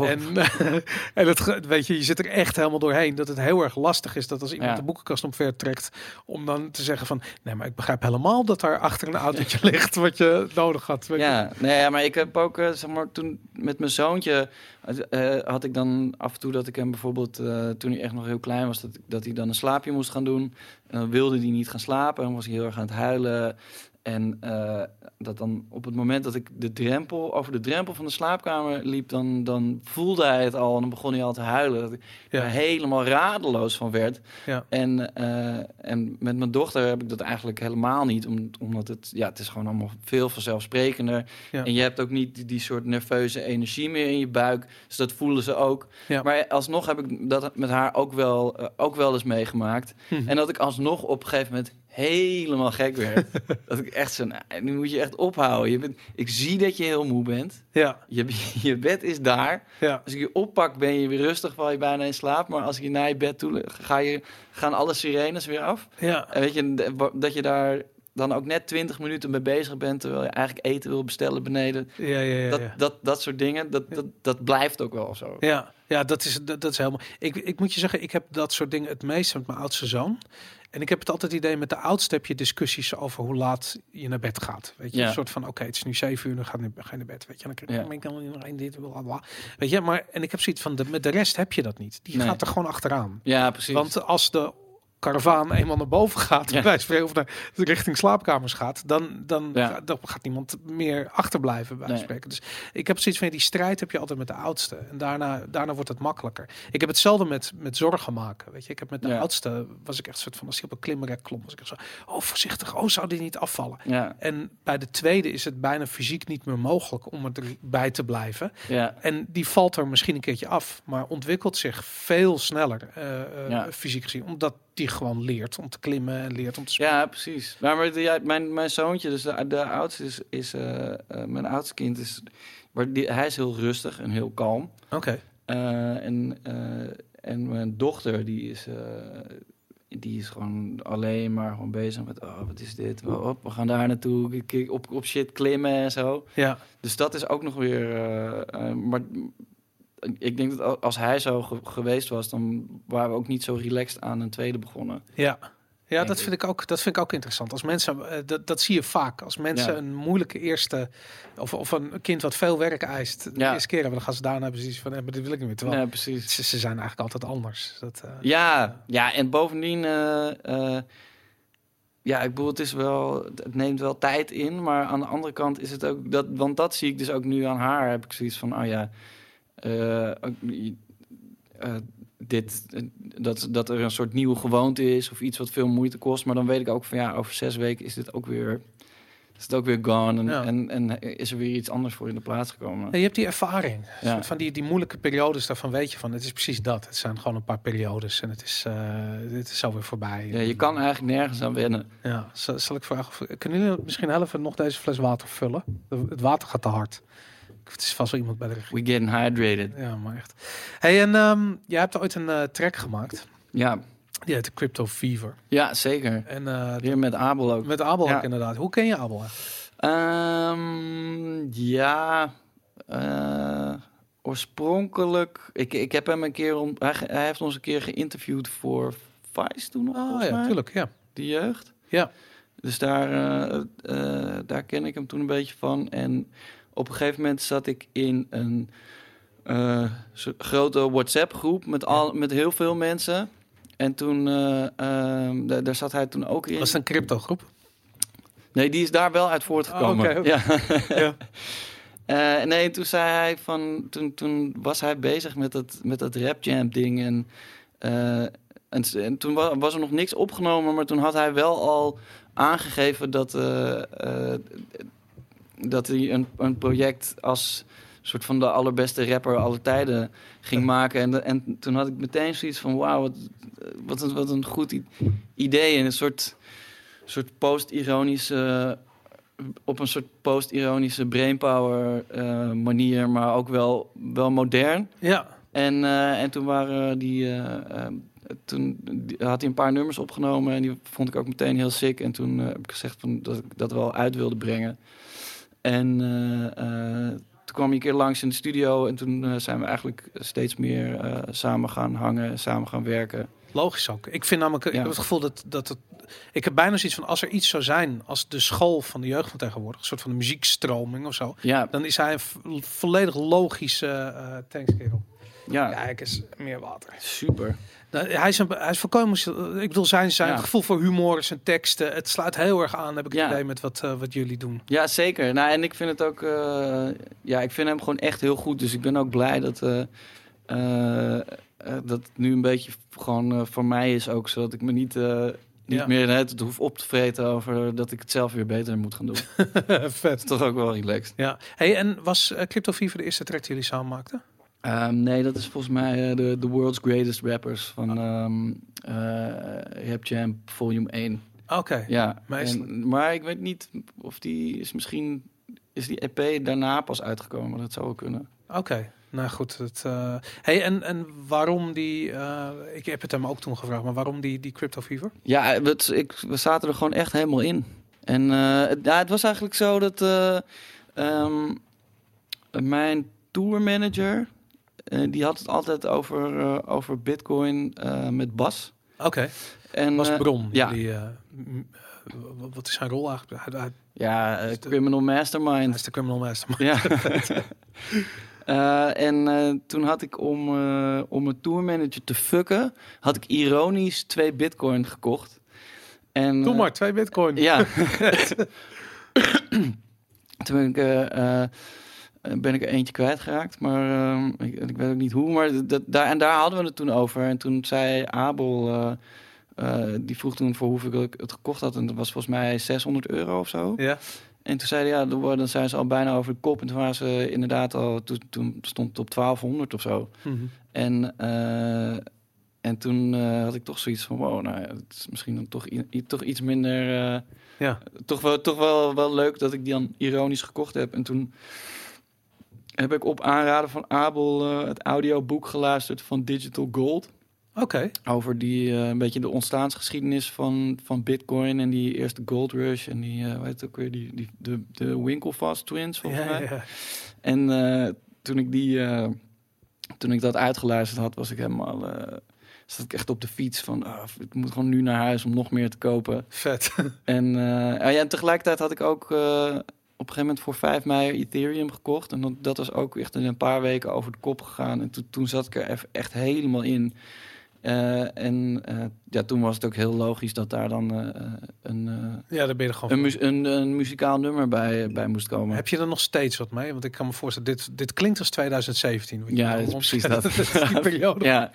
En, en het, weet je, je zit er echt helemaal doorheen. Dat het heel erg lastig is dat als iemand Ja. de boekenkast omver trekt, om dan te zeggen van, nee, maar ik begrijp helemaal dat daar achter een autootje ligt wat je nodig had. Weet je. Ja, nee, maar ik heb ook, eh, zeg maar, toen met mijn zoontje eh, had ik dan af en toe dat ik hem bijvoorbeeld, eh, toen hij echt nog heel klein was, dat, dat hij dan een slaapje moest gaan doen. En dan wilde hij niet gaan slapen, dan was hij heel erg aan het huilen. En eh, dat dan op het moment dat ik de drempel, over de drempel van de slaapkamer liep, dan, dan voelde hij het al en dan begon hij al te huilen. Dat ik Ja. er helemaal radeloos van werd. Ja. En, eh, en met mijn dochter heb ik dat eigenlijk helemaal niet, om, omdat het, ja, het is gewoon allemaal veel vanzelfsprekender. Ja. En je hebt ook niet die, die soort nerveuze energie meer in je buik. Dus dat voelen ze ook. Ja. Maar alsnog heb ik dat met haar ook wel, eh, ook wel eens meegemaakt. Mhm. En dat ik alsnog op een gegeven moment helemaal gek werd. dat ik echt zo, nou, nu moet je echt ophouden. Je bent, ik zie dat je heel moe bent. Ja, Je, je bed is daar. ja. Als ik je oppak, ben je weer rustig, val je bijna in slaap. Maar als ik je naar je bed toe ga je, gaan alle sirenes weer af. Ja, En weet je, dat je daar dan ook net 20 minuten mee bezig bent... terwijl je eigenlijk eten wil bestellen beneden. ja, ja, ja. Dat, ja. dat, dat soort dingen, dat, dat, dat blijft ook wel zo. Ja, ja dat, is, dat, dat is helemaal. Ik, ik moet je zeggen, ik heb dat soort dingen het meest met mijn oudste zoon. En ik heb het altijd idee met de oudste heb je discussies over hoe laat je naar bed gaat. Weet je, Ja. een soort van oké, het is nu zeven uur, dan ga je, ga je naar bed. Weet je, dan krijg Ja. je ja. ik kan nog één dit, bla bla. Weet je, maar en ik heb zoiets van de, met de rest heb je dat niet. Die Nee. gaat er gewoon achteraan. Ja, precies. Want als de karavaan eenmaal naar boven gaat, Ja. bij spreken, of naar richting slaapkamers gaat, dan, dan, Ja. gaat, dan gaat niemand meer achterblijven bij Nee. spreken. Dus ik heb zoiets van die strijd heb je altijd met de oudste en daarna, daarna wordt het makkelijker. Ik heb hetzelfde met, met zorgen maken. Weet je, ik heb met de Ja. oudste was ik echt soort van als hij op een klimrek klom, was ik echt zo, oh voorzichtig, oh zou die niet afvallen. ja, En bij de tweede is het bijna fysiek niet meer mogelijk om erbij te blijven. ja, En die valt er misschien een keertje af, maar ontwikkelt zich veel sneller eh, eh, fysiek gezien. Omdat die gewoon leert om te klimmen en leert om te ja, precies. Maar, maar ja, mijn, mijn zoontje, dus de, de oudste is... is eh, eh, mijn oudste kind is... Maar die, hij is heel rustig en heel kalm. Oké. Eh, en, en mijn dochter, die is, die is gewoon alleen maar gewoon bezig met... Oh, wat is dit? Oh, op, we gaan daar naartoe. Op, op shit klimmen en zo. Ja. Dus dat is ook nog weer... maar ik denk dat als hij zo ge- geweest was... dan waren we ook niet zo relaxed aan een tweede begonnen. Ja. Ja, dat vind ik ook. Dat vind ik ook interessant. Als mensen, eh, dat, dat zie je vaak. Als mensen Ja. een moeilijke eerste of, of een kind wat veel werk eist, de Ja. eerste keer hebben, dan gaan ze daarna precies van, maar dit wil ik niet meer. Terwijl Ja, precies. ze, ze zijn eigenlijk altijd anders. Dat, eh, Ja, ja, en bovendien, eh, ja, ik bedoel, het is wel, het neemt wel tijd in, maar aan de andere kant is het ook dat, want dat zie ik dus ook nu aan haar, heb ik zoiets van, oh ja, dit, eh, dat, dat er een soort nieuwe gewoonte is of iets wat veel moeite kost, maar dan weet ik ook van, ja, over zes weken is dit ook weer, is het ook weer gone en, Ja. en, en is er weer iets anders voor in de plaats gekomen. Ja, je hebt die ervaring. Een Ja. soort Van die, die moeilijke periodes, daarvan weet je van, het is precies dat. Het zijn gewoon een paar periodes en het is, eh dit is zo weer voorbij. Ja, je kan eigenlijk nergens aan wennen. Ja, zal, zal ik vragen, of, kunnen jullie misschien helpen nog deze fles water vullen? Het water gaat te hard. Het is vast wel iemand bij de regie. We getting hydrated. Ja, maar echt. Hey, en ehm, jij hebt ooit een eh, track gemaakt. Ja, Die heet Crypto Fever. ja zeker. En eh, Weer met Abel ook. met Abel Ja. ook inderdaad. Hoe ken je Abel? Ehm, ja, eh, oorspronkelijk. Ik, ik heb hem een keer. Om, hij, hij heeft ons een keer geïnterviewd voor Vice toen nog. Oh ja, mij, tuurlijk. Ja. De jeugd. Ja. Dus daar, daar ken ik hem toen een beetje van. En op een gegeven moment zat ik in een eh, grote WhatsApp-groep met, al, met heel veel mensen. En toen, eh, ehm, daar, zat hij toen ook in. Was het een crypto groep? Nee, die is daar wel uit voortgekomen. Oh. Ja. Ja. Eh, nee, toen zei hij van. Toen, toen was hij bezig met dat, met dat rap jam ding. En, en, en toen wa- was er nog niks opgenomen, maar toen had hij wel al aangegeven dat, dat hij een, een project als soort van de allerbeste rapper aller tijden ging maken. En, en toen had ik meteen zoiets van: wauw, wat, wat, een, wat een goed idee. En een soort, soort post-ironische op een soort post-ironische brainpower eh manier, maar ook wel, wel modern. Ja. En, eh, en toen waren die, eh, toen had hij een paar nummers opgenomen en die vond ik ook meteen heel sick. En toen heb ik gezegd van, dat ik dat wel uit wilde brengen. En eh, eh, toen kwam hij een keer langs in de studio en toen eh, zijn we eigenlijk steeds meer samen gaan hangen, samen gaan werken. Logisch ook. Ik vind namelijk, ik Ja. heb het gevoel dat, dat het. Ik heb bijna zoiets van als er iets zou zijn als de school van de jeugd van tegenwoordig, een soort van de muziekstroming of zo, Ja, dan is hij een vo- volledig logische eh thanks kerel. ja, Ja, ik is meer water. super. Nou, hij is een, hij is volkomen. Ik bedoel, zijn zijn Ja. gevoel voor humor, zijn teksten, het sluit heel erg aan. Heb ik Ja. idee met wat eh, wat jullie doen. Ja, zeker. Nou, en ik vind het ook. eh, ja, ik vind hem gewoon echt heel goed. Dus ik ben ook blij dat. eh, dat het nu een beetje gewoon voor mij is ook. Zodat ik me niet, niet Ja. meer het hoef op te vreten over dat ik het zelf weer beter moet gaan doen. Dat Vet. is toch ook wel relaxed. Ja. Hey, en was uh, Crypto Fever de eerste track die jullie samen maakten? Ehm, nee, dat is volgens mij eh, de, de World's Greatest Rappers van ehm eh, Rap Jam Volume 1. Oké. Ja, en, maar ik weet niet of die is misschien... Is die EP daarna pas uitgekomen? Dat zou wel kunnen. Oké. Nou goed. Het, eh, hey, en, en waarom die. eh, ik heb het hem ook toen gevraagd, maar waarom die, die Crypto Fever? Ja, het, ik, we zaten er gewoon echt helemaal in. En eh, het, ja, het was eigenlijk zo dat eh, ehm, mijn tourmanager, eh, die had het altijd over, eh, over bitcoin eh, met Bas. Oké. En, Was eh, Bron. ja. Eh, eh, wat is zijn rol eigenlijk? Hij, hij- ja, eh, de- criminal hij mastermind. is de criminal master. Ja. Eh, en eh, toen had ik om, eh, om mijn tourmanager te fucken, had ik ironisch twee bitcoin gekocht. En, Doe eh, maar, twee bitcoin. Ja. Toen ben ik, eh, eh, ben ik er eentje kwijtgeraakt, maar ehm, ik, ik weet ook niet hoe. Maar dat, daar, en daar hadden we het toen over. En toen zei Abel, eh, eh, die vroeg toen voor hoeveel ik het gekocht had. En dat was volgens mij 600 euro of zo. Ja. En toen zeiden ja, dan zijn ze al bijna over de kop. En toen waren ze inderdaad al, toen, toen stond het op 1200 of zo. Mhm. En, eh, en toen eh, had ik toch zoiets van, wow, nou, ja, het is misschien dan toch, toch iets minder... eh, Ja. toch wel, toch wel, wel leuk dat ik die dan ironisch gekocht heb. En toen heb ik op aanraden van Abel eh, het audioboek geluisterd van Digital Gold. Oké. Over die eh, een beetje de ontstaansgeschiedenis van, van Bitcoin en die eerste Gold Rush en die, eh hoe heet het ook weer, die, die, de, de Winklevoss Twins volgens Ja, mij. ja. En eh, toen ik die, eh, toen ik dat uitgeluisterd had, was ik helemaal, eh, zat ik echt op de fiets van, ah, ik moet gewoon nu naar huis om nog meer te kopen. Vet. En, eh, ah ja, en tegelijkertijd had ik ook eh, op een gegeven moment voor 5 mei Ethereum gekocht. En dat, dat was ook echt in een paar weken over de kop gegaan. En toen, toen zat ik er echt helemaal in. Eh, en eh, ja, toen was het ook heel logisch dat daar dan eh, een, Ja, daar ben je gewoon een, mu- een, een muzikaal nummer bij, bij moest komen. Heb je er nog steeds wat mee? Want ik kan me voorstellen, dit, dit klinkt als 2017. wat je Ja, nou dat is precies dat. is die periode. Ja,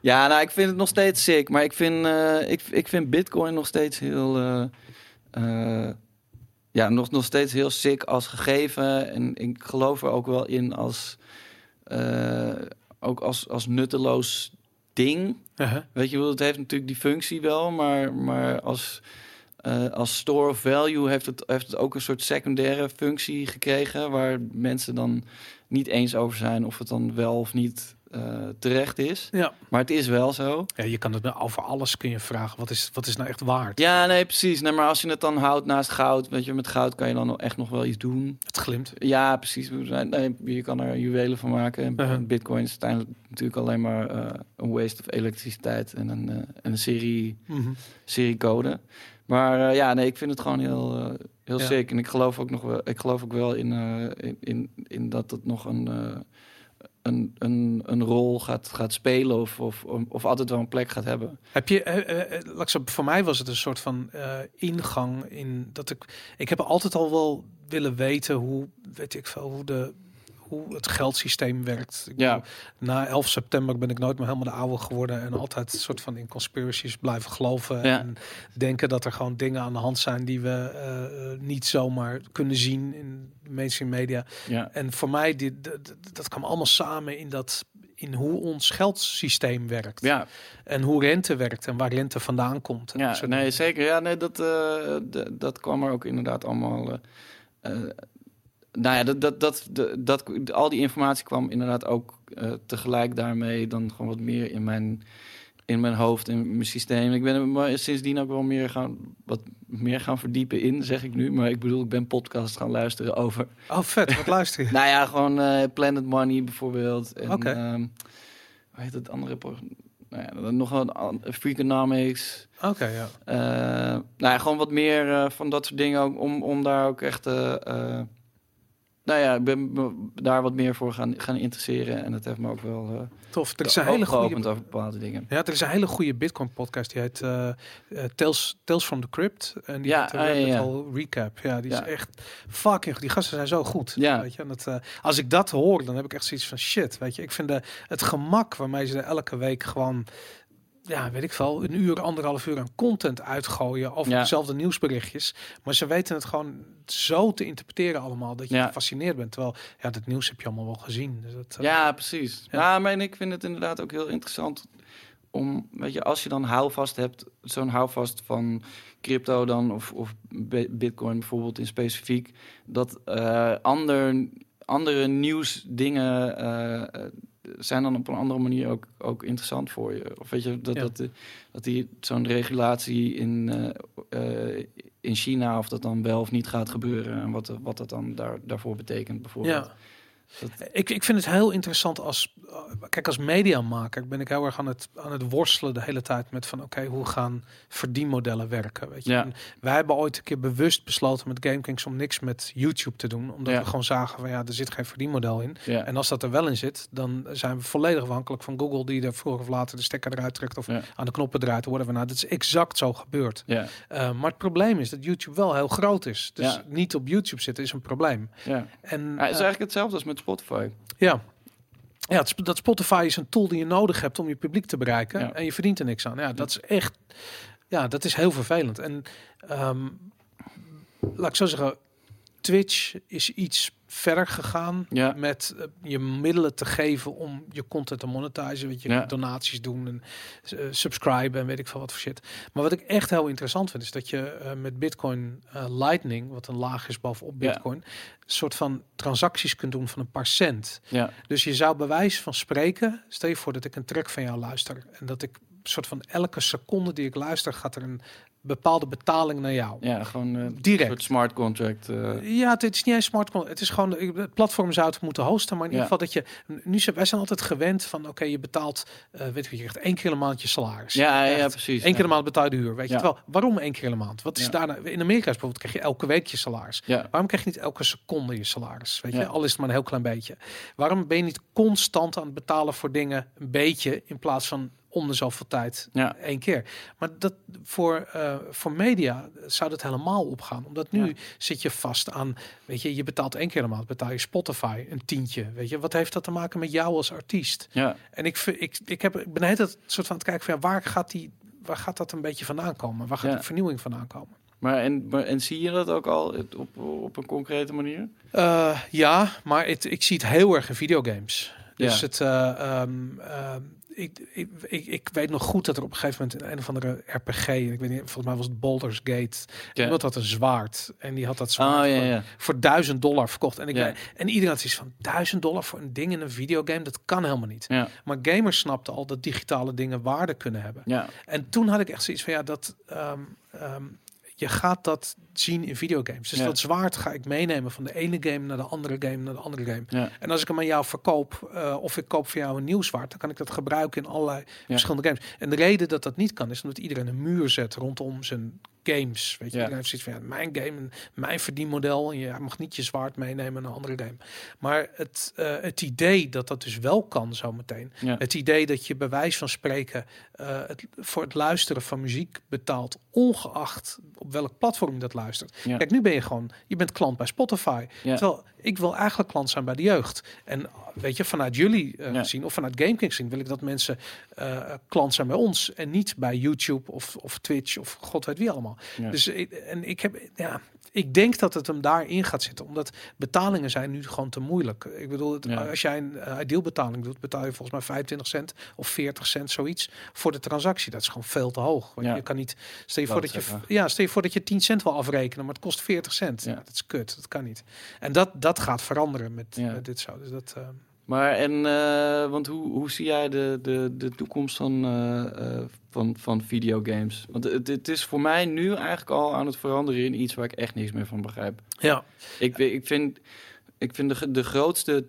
ja nou, ik vind het nog steeds sick. Maar ik vind, ik, ik vind Bitcoin nog steeds heel. Ja, nog, nog steeds heel sick als gegeven. En ik geloof er ook wel in als. eh, ook als, als nutteloos ding. Uh-huh. Weet je wel, het heeft natuurlijk die functie wel, maar, maar als, eh, als store of value heeft het, heeft het ook een soort secundaire functie gekregen, waar mensen dan niet eens over zijn of het dan wel of niet eh, terecht is. Ja. Maar het is wel zo. ja, je kan het nou over alles kun je vragen. Wat is, wat is nou echt waard? Ja, nee, precies. Nee, maar als je het dan houdt naast goud, weet je, met goud kan je dan nog echt nog wel iets doen. Het glimt. Ja, precies. Nee, je kan er juwelen van maken. En Uh-huh. Bitcoin is uiteindelijk natuurlijk alleen maar eh, een waste of elektriciteit en een, eh, en een serie Mhm. seriecode. Maar eh, ja, nee, ik vind het gewoon heel, heel Ja. sick. En ik geloof ook nog wel, ik geloof ook wel in, in, in, in dat het nog een, een, een, een rol gaat, gaat spelen of, of, of altijd wel een plek gaat hebben. Heb je, zo- voor mij was het een soort van ingang in dat ik, ik heb altijd al wel willen weten hoe, weet ik veel, hoe de, hoe het geldsysteem werkt. Ik Ja. bedoel, na 11 september ben ik nooit meer helemaal de oude geworden en altijd een soort van in conspiracies blijven geloven Ja. en denken dat er gewoon dingen aan de hand zijn die we eh, eh, niet zomaar kunnen zien in de mainstream media. Ja, En voor mij, dit, dat, dat kwam allemaal samen in dat in hoe ons geldsysteem werkt. ja, En hoe rente werkt en waar rente vandaan komt. Ja nee, dingen. zeker. Ja, nee, dat, eh, dat kwam er ook inderdaad allemaal. Nou ja, dat, dat, dat, dat, al die informatie kwam inderdaad ook eh, tegelijk daarmee dan gewoon wat meer in mijn, in mijn hoofd en mijn systeem. Ik ben er maar sindsdien ook wel meer gaan, wat meer gaan verdiepen in, zeg ik nu. Maar ik bedoel, ik ben podcasts gaan luisteren over. Oh, vet. Wat luister je? nou ja, gewoon eh, Planet Money bijvoorbeeld. Oké. ehm, hoe heet het andere? pro- Nou ja, dan nog een Freakonomics. Oké, ja. Eh, nou ja, gewoon wat meer van dat soort dingen ook om, om daar ook echt. eh, nou ja, ik ben me daar wat meer voor gaan, gaan interesseren. En dat heeft me ook wel eh Tof. Er is een hele goede... over bepaalde dingen. Ja, er is een hele goede Bitcoin podcast. Die heet eh, Tales, Tales from the Crypt. En die Ja, heet, ah, ja. Hole Recap. Ja, die Ja. is echt fucking. Die gasten zijn zo goed. Ja. Weet je? En dat, als ik dat hoor, dan heb ik echt zoiets van shit. Weet je, ik vind de, het gemak waarmee ze er elke week gewoon ja, weet ik veel, een uur, anderhalf uur aan content uitgooien over Ja. dezelfde nieuwsberichtjes. Maar ze weten het gewoon zo te interpreteren allemaal dat je Ja. gefascineerd bent. Terwijl, ja, dat nieuws heb je allemaal wel gezien. Dus dat, eh, Ja, precies. Ja. Ja, maar en ik vind het inderdaad ook heel interessant om, weet je, als je dan houvast hebt, zo'n houvast van crypto dan, of, of bi- bitcoin bijvoorbeeld in specifiek, dat eh, ander, andere nieuwsdingen eh, zijn dan op een andere manier ook, ook interessant voor je. Of weet je, dat, Ja. dat, de- dat die zo'n regulatie in, eh, eh, in China, of dat dan wel of niet gaat gebeuren en wat, wat dat dan daar, daarvoor betekent bijvoorbeeld. Ja. Dat- Ik, ik vind het heel interessant als, eh, kijk, als mediamaker ben ik heel erg aan het, aan het worstelen de hele tijd met van, oké, hoe gaan verdienmodellen werken? Weet je? Ja. En wij hebben ooit een keer bewust besloten met GameKings om niks met YouTube te doen, omdat Ja. we gewoon zagen van, ja, er zit geen verdienmodel in. ja. En als dat er wel in zit, dan zijn we volledig afhankelijk van Google, die er vroeger of later de stekker eruit trekt of aan de knoppen draait, whatever. Nou, dat is exact zo gebeurd. Uh, maar het probleem is dat YouTube wel heel groot is. Dus niet op YouTube zitten is een probleem. ja. En Ja, het is eh, eigenlijk hetzelfde als met Spotify. ja. Ja, dat Spotify is een tool die je nodig hebt om je publiek te bereiken. Ja. En je verdient er niks aan. Ja, dat is echt. Ja, dat is heel vervelend. En ehm, laat ik zo zeggen, Twitch is iets verder gegaan Ja. met eh, je middelen te geven om je content te monetizen. Weet je, Ja. donaties doen en uh, subscriben en weet ik veel wat voor shit. Maar wat ik echt heel interessant vind, is dat je eh, met Bitcoin eh, Lightning, wat een laag is bovenop. Bitcoin, soort van transacties kunt doen van een paar cent. Ja, Dus je zou bij wijze van spreken, stel je voor dat ik een track van jou luister en dat ik soort van elke seconde die ik luister gaat er een bepaalde betaling naar jou. Ja, gewoon eh, Direct. een soort smart contract. eh. Ja, het, het is niet eens smart contract. Het is gewoon het platform zou het moeten hosten, maar in ieder geval dat je nu zijn wij zijn altijd gewend van oké, je betaalt eh weet je, je krijgt één keer een maand je salaris. ja, ja, precies. Eén keer ja. een maand betaal je de huur. Weet je wel? Waarom één keer de maand? Wat is daarna? In Amerika bijvoorbeeld krijg je elke week je salaris. Ja, Waarom krijg je niet elke seconde je salaris? Weet je, al is het maar een heel klein beetje. Waarom ben je niet constant aan het betalen voor dingen een beetje in plaats van om de zoveel tijd ja. één keer? Maar dat voor, eh, voor media zou dat helemaal opgaan, omdat nu Ja. zit je vast aan, weet je, je betaalt één keer een maand, betaal je Spotify een tientje, weet je, wat heeft dat te maken met jou als artiest? ja. En ik, vind- ik, ik, heb, ik ben het soort van het kijken van ja, waar gaat die, waar gaat dat een beetje vandaan komen? Waar gaat Ja. die vernieuwing vandaan komen? Maar en, maar en zie je dat ook al op, op een concrete manier? Eh, ja, maar het, ik zie het heel erg in videogames. Dus Ja. het, eh, ehm, ehm, ik, ik, ik, ik weet nog goed dat er op een gegeven moment in een of andere RPG, ik weet niet, volgens mij was het Baldur's Gate, Ja. iemand had een zwaard en die had dat zwaard Oh ja, voor, ja. voor duizend dollar verkocht. En, ik weet- en iedereen had iets van duizend dollar voor een ding in een videogame, dat kan helemaal niet. Maar gamers snapten al dat digitale dingen waarde kunnen hebben. ja, En toen had ik echt zoiets van ja, dat ehm, ehm, je gaat dat zien in videogames. Dus Ja. dat zwaard ga ik meenemen van de ene game naar de andere game naar de andere game. ja. En als ik hem aan jou verkoop, eh, of ik koop voor jou een nieuw zwaard, dan kan ik dat gebruiken in allerlei verschillende games. En de reden dat dat niet kan, is omdat iedereen een muur zet rondom zijn games. Weet je, Ja. iedereen heeft zoiets van ja, mijn game, mijn verdienmodel. En je mag niet je zwaard meenemen naar een andere game. Maar het, eh, het idee dat dat dus wel kan zometeen. Ja. Het idee dat je bij wijze van spreken eh, het, voor het luisteren van muziek betaalt, ongeacht op welk platform je dat luistert. Ja. Kijk, nu ben je gewoon, je bent klant bij Spotify. Ja. Terwijl ik wil eigenlijk klant zijn bij de jeugd. En weet je, vanuit jullie eh, Ja. zien of vanuit GameKings zien, wil ik dat mensen eh, klant zijn bij ons en niet bij YouTube of, of Twitch of god weet wie allemaal. Ja. Dus ik, en ik heb, ja, ik denk dat het hem daarin gaat zitten, omdat betalingen zijn nu gewoon te moeilijk. Ik bedoel, het, Ja. als jij een uh, dealbetaling doet, betaal je volgens mij 25 cent of 40 cent zoiets voor de transactie. Dat is gewoon veel te hoog. Want Ja. je kan niet, stel je voor dat je, ja, stel je voor dat je 10 cent wil afrekenen, maar het kost 40 cent. Dat is kut, dat kan niet. En dat, dat gaat veranderen met, Ja. met dit zo. Dus dat, eh, Maar en, eh, want hoe, hoe zie jij de, de, de toekomst van, eh, van, van videogames? Want het, het is voor mij nu eigenlijk al aan het veranderen in iets waar ik echt niks meer van begrijp. ja. Ik, ik vind, ik vind de, de grootste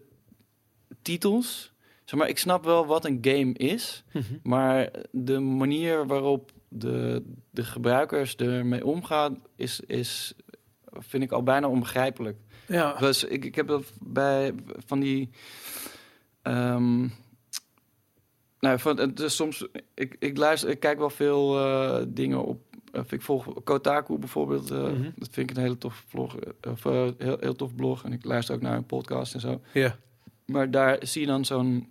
titels. Zeg maar, ik snap wel wat een game is, Mhm. maar de manier waarop de, de gebruikers ermee omgaan, is, is, vind ik al bijna onbegrijpelijk. Ja. Dus ik, ik heb dat bij van die. ehm nou, van, het is soms. Ik, ik luister, ik kijk wel veel eh, dingen op. Of ik volg Kotaku bijvoorbeeld. eh, Mhm. Dat vind ik een hele tof vlog. eh, Of heel, heel tof blog. En ik luister ook naar een podcast en zo. ja. Maar daar zie je dan zo'n.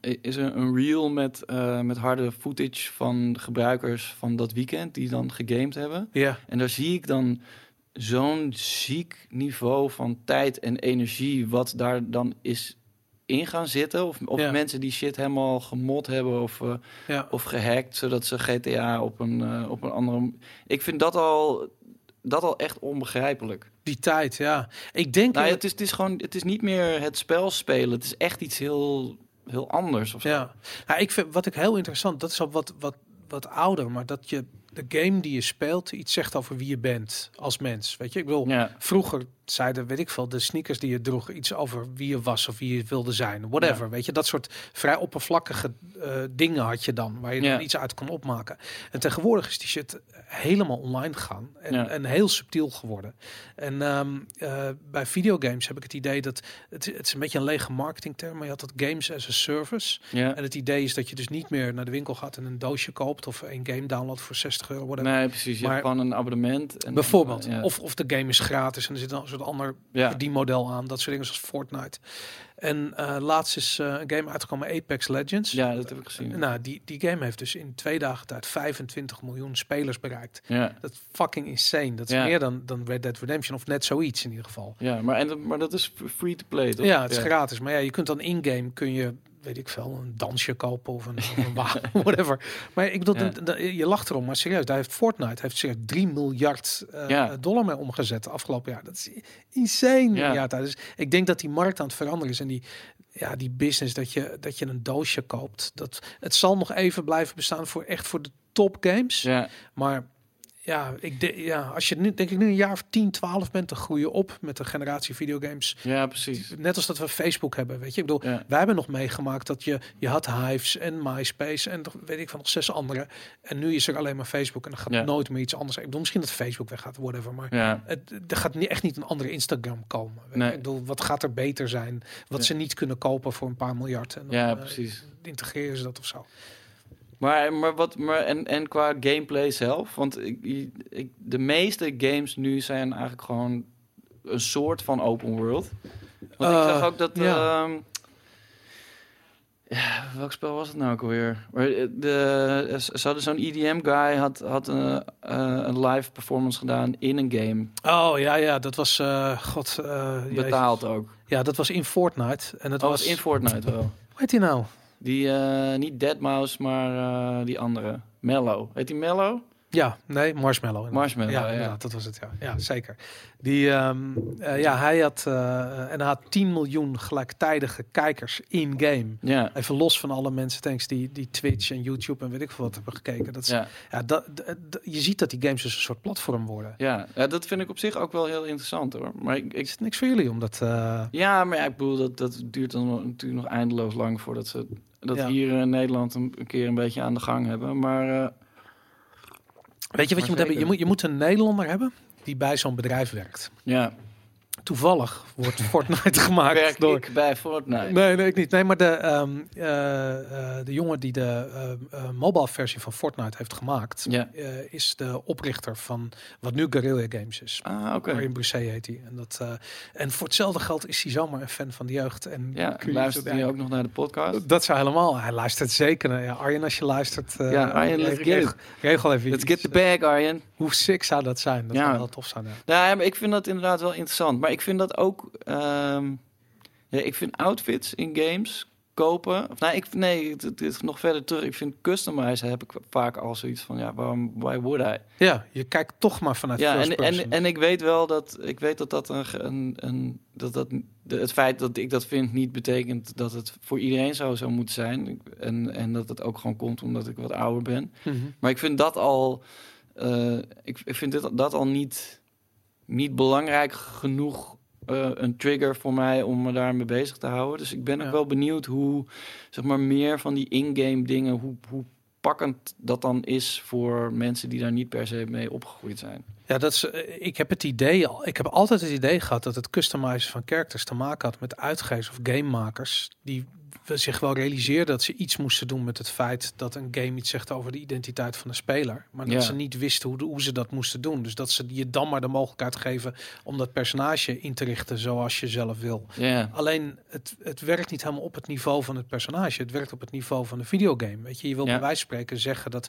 Is er een reel met, met harde footage van gebruikers van dat weekend die dan gegamed hebben. Ja. En daar zie ik dan zo'n ziek niveau van tijd en energie wat daar dan is in gaan zitten. Of, of Ja. mensen die shit helemaal gemod hebben of, eh, Ja. of gehackt, zodat ze GTA op een, eh, op een andere... Ik vind dat al, dat al echt onbegrijpelijk. Die tijd, ja. Ik denk... Nou, ja, in- het, is, het is gewoon, het is niet meer het spel spelen. Het is echt iets heel, heel anders. Of zo. Ja, nou, ik vind wat ik heel interessant, dat is al wat, wat, wat ouder, maar dat je de game die je speelt iets zegt over wie je bent als mens. Weet je, ik bedoel, Ja, vroeger zeiden, weet ik veel, de sneakers die je droeg iets over wie je was of wie je wilde zijn, whatever. Ja. Weet je, dat soort vrij oppervlakkige eh, dingen had je dan, waar je Ja. dan iets uit kon opmaken. En tegenwoordig is die shit helemaal online gegaan en, Ja. en heel subtiel geworden. En ehm, eh, bij videogames heb ik het idee dat het, het is een beetje een lege marketingterm, maar je had dat games as a service. ja. En het idee is dat je dus niet meer naar de winkel gaat en een doosje koopt of een game download voor 60 euro. Whatever. Nee, precies. Je Maar- hebt gewoon een abonnement. En, Bijvoorbeeld. ja. Of, of de game is gratis en er zit dan een ander ja. die model aan. Dat soort dingen zoals Fortnite. En eh, laatst is eh, een game uitgekomen, Apex Legends. ja, dat heb ik gezien. Nou, die, die game heeft dus in twee dagen tijd 25 miljoen spelers bereikt. Ja. Dat is fucking insane. Dat is Ja. meer dan, dan Red Dead Redemption of net zoiets in ieder geval. Ja, maar, en, maar dat is free to play, toch? Ja, het is gratis. Maar ja, je kunt dan in-game kun je, weet ik veel, een dansje kopen of een, of een wagen, whatever. Maar ik bedoel, Ja. de- de- je lacht erom, maar serieus, daar heeft Fortnite heeft zich 3 miljard eh, Ja. dollar mee omgezet de afgelopen jaar. Dat is insane. Ja. Ja. Dus ik denk dat die markt aan het veranderen is en die, ja, die business dat je, dat je een doosje koopt, dat het zal nog even blijven bestaan voor echt voor de top games. Ja, Maar ja, ik de, ja, als je nu, denk ik nu een jaar of 10, 12 bent, dan groei je op met de generatie videogames. Ja, precies. Net als dat we Facebook hebben, weet je. Ik bedoel, Ja. wij hebben nog meegemaakt dat je, je had Hives en MySpace en weet ik van nog zes andere. En nu is er alleen maar Facebook en er gaat Ja. nooit meer iets anders. Ik bedoel, misschien dat Facebook weggaat, whatever. Maar Ja, het, er gaat niet, echt niet een andere Instagram komen. Nee. Ik bedoel, wat gaat er beter zijn? Wat ze niet kunnen kopen voor een paar miljard. En dan, ja eh, precies. integreren ze dat of zo. Maar, maar wat, maar en, en qua gameplay zelf, want ik, ik, de meeste games nu zijn eigenlijk gewoon een soort van open world. Want ik Eh, zag ook dat. ja. ehm, ja, welk spel was het nou ook alweer? Eh, de, ze hadden zo'n EDM-guy had, had een, eh, een live performance gedaan in een game. Oh ja, ja, dat was, eh, god, eh. Betaald ook. Ja, dat was in Fortnite. En het Dat was, was in Fortnite wel. hoe heet die nou? Die, eh, niet Deadmau5, maar eh, die andere. Mellow. Heet die Mellow? Ja, nee, Marshmallow. Marshmallow, ja, dat was het. Ja, ja zeker. Die, ehm, eh, ja, hij had en hij had 10 miljoen gelijktijdige kijkers in game. Ja. Even los van alle mensen, thanks die, die Twitch en YouTube en weet ik veel wat hebben gekeken. Dat is, ja. Ja. dat, je ziet dat die games dus een soort platform worden. Ja. ja, dat vind ik op zich ook wel heel interessant hoor. Maar ik, ik Is het niks voor jullie omdat uh, Ja, maar ja, ik bedoel, dat, dat duurt dan natuurlijk nog eindeloos lang voordat ze dat Ja. hier in Nederland een, een keer een beetje aan de gang hebben. Maar eh, weet je wat je moet hebben? Je moet, je moet een Nederlander hebben die bij zo'n bedrijf werkt. ja, Toevallig wordt Fortnite gemaakt werk door ik bij Fortnite. Nee, nee, ik niet. Nee, maar de, ehm, eh, eh, de jongen die de eh, mobile versie van Fortnite heeft gemaakt, Ja. is de oprichter van wat nu Guerrilla Games is. Ah, oké. Martin Brisset heet hij. En, dat, en voor hetzelfde geld is hij zomaar een fan van de jeugd. En Ja, je luistert hij ook nog naar de podcast? Dat zou helemaal. Hij luistert zeker. naar- Ja, Arjen, als je luistert. Ja, Arjen, let's get. Regel even. Let's iets. get the bag, Arjen. Hoe sick zou dat zijn? Dat Ja. zou wel tof zijn. Ja. Nou, ja, maar ik vind dat inderdaad wel interessant. Maar ik vind dat ook... ehm, ja, ik vind outfits in games kopen... Of, nou, ik, nee, het, is nog verder terug. Ik vind customizen heb ik vaak al zoiets van... Ja, waarom, why would I? ja, je kijkt toch maar vanuit Ja, en, en, en ik weet wel dat ik weet dat dat een, een, een dat dat de, het feit dat ik dat vind niet betekent dat het voor iedereen zo zou moeten zijn en en dat het ook gewoon komt omdat ik wat ouder ben. Mhm. Maar ik vind dat al eh, ik, ik vind dit, dat al niet niet belangrijk genoeg eh, een trigger voor mij om me daarmee bezig te houden. Dus ik ben Ja. ook wel benieuwd hoe zeg maar meer van die in-game dingen hoe hoe pakkend dat dan is voor mensen die daar niet per se mee opgegroeid zijn. Ja, dat is, eh, ik heb het idee al. Ik heb altijd het idee gehad dat het customizen van characters te maken had met uitgevers of gamemakers die zich wel realiseerden dat ze iets moesten doen met het feit dat een game iets zegt over de identiteit van de speler, maar dat Ja. ze niet wisten hoe, de- hoe ze dat moesten doen. Dus dat ze je dan maar de mogelijkheid geven om dat personage in te richten zoals je zelf wil. Ja. Alleen het, het werkt niet helemaal op het niveau van het personage. Het werkt op het niveau van een videogame. Weet je, je wil Ja. bij wijze van spreken zeggen dat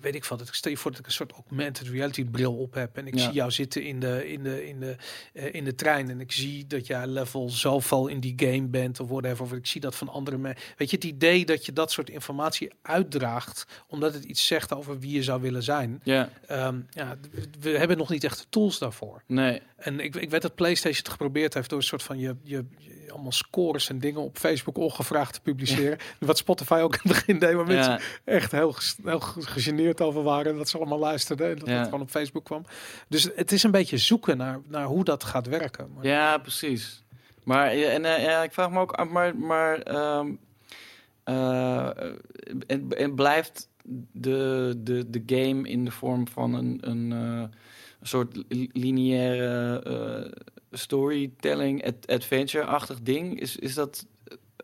weet ik van dat ik stel je voor dat ik een soort augmented reality bril op heb en ik Ja. zie jou zitten in de in de in de eh, in de trein en ik zie dat jij level zoveel in die game bent of whatever of ik zie dat van andere mensen. Weet je het idee dat je dat soort informatie uitdraagt omdat het iets zegt over wie je zou willen zijn. Ja, Ehm, ja, we hebben nog niet echt de tools daarvoor. nee. En ik, ik weet dat PlayStation het geprobeerd heeft door een soort van je, je, je allemaal scores en dingen op Facebook ongevraagd te publiceren. Wat Spotify ook in het begin deed, waar mensen echt heel, heel ge- gegeneerd over waren. Dat ze allemaal luisterden en dat het gewoon op Facebook kwam. Dus het is een beetje zoeken naar, naar hoe dat gaat werken. Maar, ja, precies. Maar en, eh, ja, ik vraag me ook af, maar, maar ehm, eh, en, en blijft de, de, de game in de vorm van een, een, eh, een soort li- lineaire storytelling, ad- adventure-achtig ding? Is, is dat,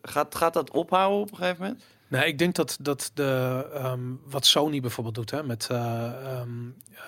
gaat, gaat dat ophouden op een gegeven moment? Nee, ik denk dat, dat de, ehm, wat Sony bijvoorbeeld doet hè, met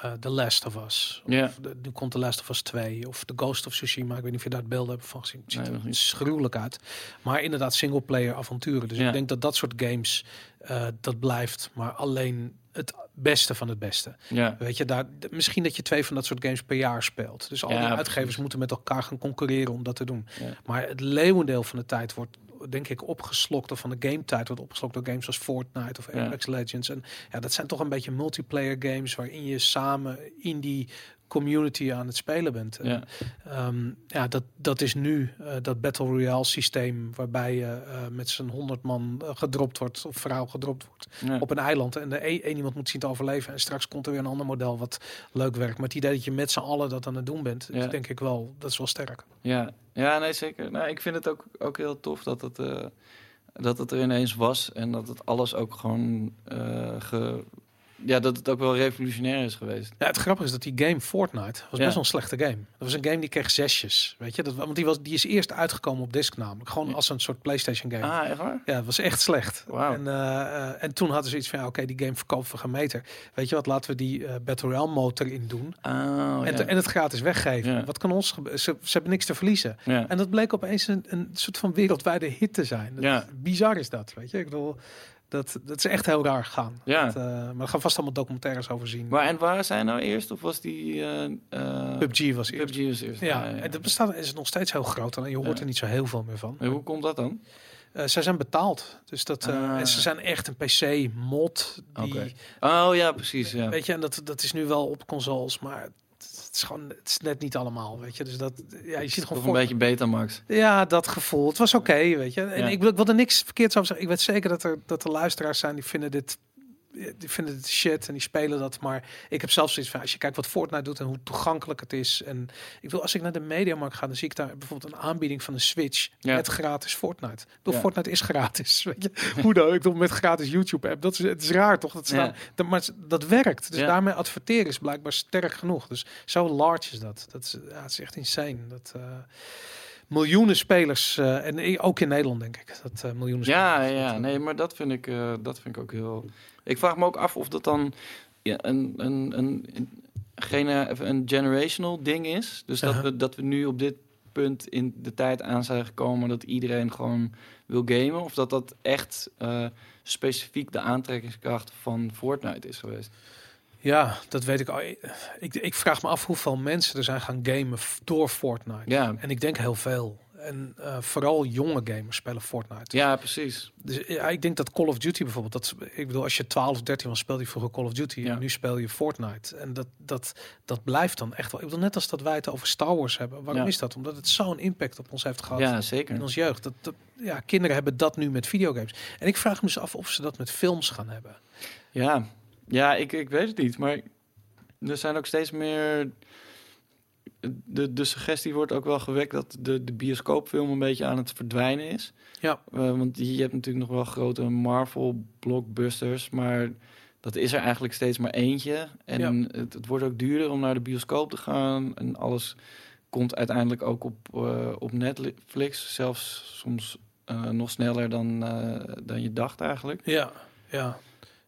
eh, The Last of Us. Ja. Of de, nu komt The Last of Us 2 of The Ghost of Tsushima. Ik weet niet of je daar beelden hebt van gezien. Het ziet Nee, er gruwelijk uit. Maar inderdaad single-player avonturen. Dus ik denk dat dat soort games, eh, dat blijft. Maar alleen het beste van het beste. Ja, Weet je, daar, misschien dat je twee van dat soort games per jaar speelt. Dus al Ja, die uitgevers precies. moeten met elkaar gaan concurreren om dat te doen. Ja. Maar het leeuwendeel van de tijd wordt, denk ik, opgeslokt, of van de game tijd wordt opgeslokt door games als Fortnite of Ja. Apex Legends. En ja, dat zijn toch een beetje multiplayer games waarin je samen in die community aan het spelen bent. En, Ja. Ehm, ja, dat, dat is nu eh, dat Battle Royale systeem waarbij je eh, met z'n 100 man eh, gedropt wordt of vrouw gedropt wordt Ja. op een eiland en de één één iemand moet zien te overleven en straks komt er weer een ander model wat leuk werkt. Maar het idee dat je met z'n allen dat aan het doen bent, Ja. is denk ik wel, dat is wel sterk. Ja, ja nee, zeker. Nou, ik vind het ook, ook heel tof dat het, eh, dat het er ineens was. En dat het alles ook gewoon... ge, ja, dat het ook wel revolutionair is geweest. Ja, het grappige is dat die game Fortnite was Ja. best wel een slechte game. Dat was een game die kreeg zesjes, weet je. Dat, want die, was, die is eerst uitgekomen op disc namelijk. Gewoon Ja. als een soort PlayStation game. Ah, echt waar? Ja, het was echt slecht. Wauw. En, eh, eh, en toen hadden ze iets van, ja, oké, die game verkoopt we gaan meter. Weet je wat, laten we die eh Battle Royale motor in doen. Oh, en, ja. en het gratis weggeven. Wat kan ons gebeuren? Ze, ze hebben niks te verliezen. ja. En dat bleek opeens een, een soort van wereldwijde hit te zijn. Dat- Ja. Bizar is dat, weet je. Ik bedoel, dat, dat is echt heel raar gegaan. Ja. Dat, eh, maar er gaan vast allemaal documentaires over zien. Maar en waar zijn nou eerst? Of was die... eh eh, PUBG was eerst. PUBG was eerst. Ja, en dat bestaat is nog steeds heel groot. Alleen je hoort er niet zo heel veel meer van. En hoe komt dat dan? Eh, zij zijn betaald. Dus dat, Ah. en ze zijn echt een PC-mod. Die. Oh ja, precies. Ja. Weet je, en dat, dat is nu wel op consoles, maar het is gewoon het is net niet allemaal, weet je. Dus dat, ja, je ziet Of gewoon een voor, beetje Betamax. ja, dat gevoel. Het was oké, weet je. En Ja. ik, wil- ik wil er niks verkeerds over zeggen. Ik weet zeker dat er, dat er luisteraars zijn die vinden dit die vinden het shit en die spelen dat. Maar ik heb zelfs zoiets van, als je kijkt wat Fortnite doet en hoe toegankelijk het is. En ik wil, als ik naar de Mediamarkt ga, dan zie ik daar bijvoorbeeld een aanbieding van een Switch Ja. met gratis Fortnite. Ja. Fortnite is gratis, weet je. Hoe dan? Ik met gratis YouTube-app. Dat is, het is raar, toch? Dat, Ja. dat, maar dat werkt. Dus daarmee adverteren is blijkbaar sterk genoeg. Dus zo large is dat. Dat is, ja, het is echt insane. Dat... eh, Miljoenen spelers, eh, en i- ook in Nederland denk ik, dat eh, miljoenen Ja, spelers. ja, eh, nee, maar dat vind ik, eh, dat vind ik ook heel. Ik vraag me ook af of dat dan ja, een, een, een, een, een generational ding is. Dus dat, we, dat we nu op dit punt in de tijd aan zijn gekomen dat iedereen gewoon wil gamen. Of dat dat echt eh, specifiek de aantrekkingskracht van Fortnite is geweest. Ja, dat weet ik al. Ik, ik vraag me af hoeveel mensen er zijn gaan gamen door Fortnite. Ja, En ik denk heel veel. En eh, vooral jonge gamers spelen Fortnite. ja precies. Dus ja, ik denk dat Call of Duty bijvoorbeeld, dat, ik bedoel, als je 12 of 13 was, speelde je vroeger Call of Duty. Ja. En nu speel je Fortnite. En dat, dat, dat blijft dan echt wel. Ik bedoel, net als dat wij het over Star Wars hebben. Waarom Ja. is dat? Omdat het zo'n impact op ons heeft gehad. Ja, in zeker. onze jeugd. Dat, dat, ja, kinderen hebben dat nu met videogames. En ik vraag me dus af of ze dat met films gaan hebben. Ja, ja ik, ik weet het niet. Maar er zijn ook steeds meer. De, de suggestie wordt ook wel gewekt dat de, de bioscoopfilm een beetje aan het verdwijnen is. Ja. Eh, want je hebt natuurlijk nog wel grote Marvel-blockbusters, maar dat is er eigenlijk steeds maar eentje. En Ja. het, het wordt ook duurder om naar de bioscoop te gaan. En alles komt uiteindelijk ook op, eh, op Netflix. Zelfs soms eh, nog sneller dan, dan je dacht eigenlijk. Ja, ja.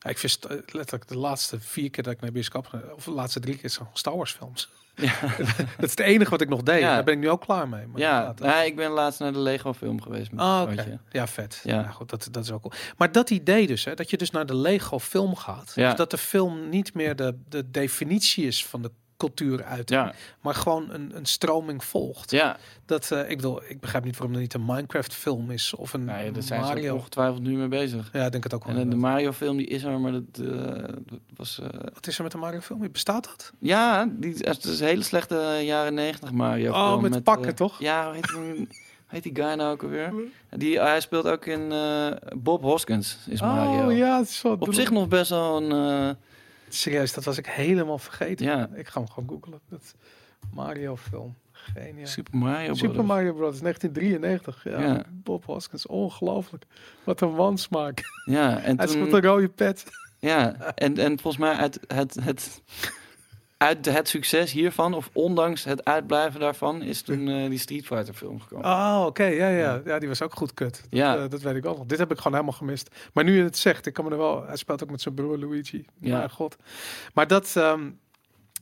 Ja, ik vind letterlijk de laatste vier keer dat ik naar bioscoop of de laatste drie keer zijn Star Wars films. Ja. dat is het enige wat ik nog deed. Ja. Daar ben ik nu ook klaar mee. Maar Ja, inderdaad, nou, ik ben laatst naar de Lego film geweest. Met zoontje. Ja, vet. Ja. Ja. goed, dat, dat is ook cool. Maar dat idee dus, hè, dat je dus naar de Lego film gaat. Ja. Dus dat de film niet meer de, de definitie is van de cultuur uit, Ja, maar gewoon een, een stroming volgt. ja. Dat, eh, ik bedoel, ik begrijp niet waarom er niet een Minecraft film is of een ja, daar zijn ze Mario. ongetwijfeld nu mee bezig. Ja, ik denk het ook wel. En de. Mario film die is er, maar dat, eh, dat was... eh, Wat is er met de Mario film? Bestaat dat? ja, die, het is een hele slechte jaren negentig Mario Oh, film. met pakken, toch? Ja, heet heet die guy nou ook alweer? Die, hij speelt ook in Bob Hoskins, is Mario. Oh ja, wel Op zich nog best wel een... Serieus, dat was ik helemaal vergeten. Ja. Ik ga hem gewoon googlen. Dat Mario film. Geniaal. Super Mario Super Brothers. Mario Bros. 1993. Ja, Ja. Bob Hoskins. Ongelooflijk. Wat een wansmaak. Ja, en Hij toen... een rode pet. Ja, en, en volgens mij uit het, het, uit het succes hiervan, of ondanks het uitblijven daarvan, is toen eh, die Street Fighter film gekomen. Oh, oké. Ja, ja. Ja, die was ook goed kut. Dat, Ja. eh, dat weet ik wel nog. Dit heb ik gewoon helemaal gemist. Maar nu je het zegt, ik kan me er wel... Hij speelt ook met zijn broer Luigi. Ja. Ja. god. Maar dat... ehm,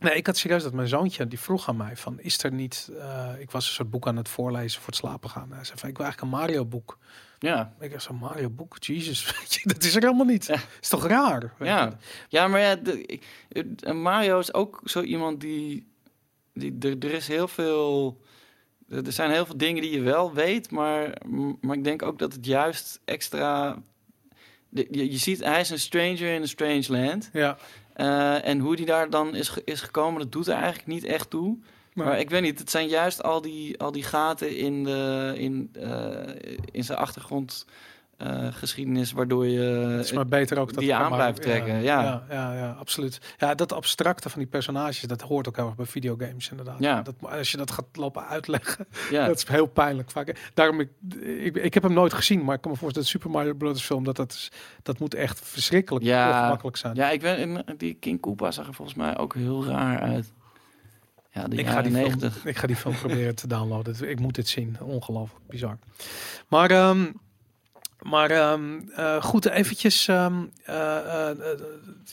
Nee, ik had serieus dat mijn zoontje, die vroeg aan mij van, is er niet... eh, ik was een soort boek aan het voorlezen voor het slapen gaan. Hij zei van, ik wil eigenlijk een Mario boek. Ja, Ik dacht, zo'n Mario boek, Jesus, weet je, dat is er helemaal niet. Ja. Is toch raar? je? ja. ja maar ja, de, Mario is ook zo iemand die, die er, er is heel veel, er zijn heel veel dingen die je wel weet, maar, maar ik denk ook dat het juist extra, de- je, je ziet, hij is een stranger in a strange land. Ja, Eh, en hoe die daar dan is, is gekomen, dat doet er eigenlijk niet echt toe. Maar- Maar ik weet niet, het zijn juist al die, al die gaten in, de, in, eh, in zijn achtergrond eh, geschiedenis, waardoor je... Het is maar beter ook dat die aan blijft trekken, ja. Ja, ja, ja, absoluut. Ja, dat abstracte van die personages, dat hoort ook heel erg bij videogames inderdaad. Ja. Dat, als je dat gaat lopen uitleggen, ja. dat is heel pijnlijk vaak. Daarom, ik, ik, ik heb hem nooit gezien, maar ik kan me voorstellen dat Super Mario Bros. film, dat, dat, is, dat moet echt verschrikkelijk Ja. ongemakkelijk zijn. Ja, ik weet, en die King Koopa zag er volgens mij ook heel raar uit. Ja, de ik, ga die film, 90. ik ga die film proberen te downloaden. Ik moet dit zien. Ongelooflijk bizar. Maar, ehm, maar ehm, eh, goed, eventjes. ehm, eh, eh,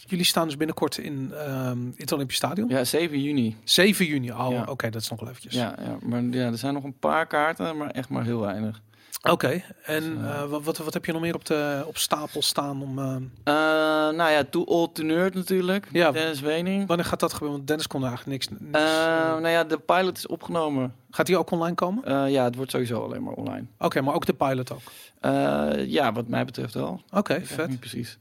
jullie staan dus binnenkort in, in het Olympisch Stadion. Ja, 7 juni. 7 juni. Oh, Ja. oké, dat is nog wel eventjes. Ja, ja, maar ja, er zijn nog een paar kaarten, maar echt maar heel weinig. Oké, en Dus, eh, eh, wat, wat, wat heb je nog meer op, de, op stapel staan om... Eh, nou ja, Too Old to Nerd natuurlijk. Ja. Dennis Wening. wanneer gaat dat gebeuren? Want Dennis kon er eigenlijk niks... niks, nou ja, de pilot is opgenomen. gaat die ook online komen? Eh, ja, het wordt sowieso alleen maar online. Oké, maar ook de pilot ook. Eh, ja, wat mij betreft wel. Oké, vet. Niet precies.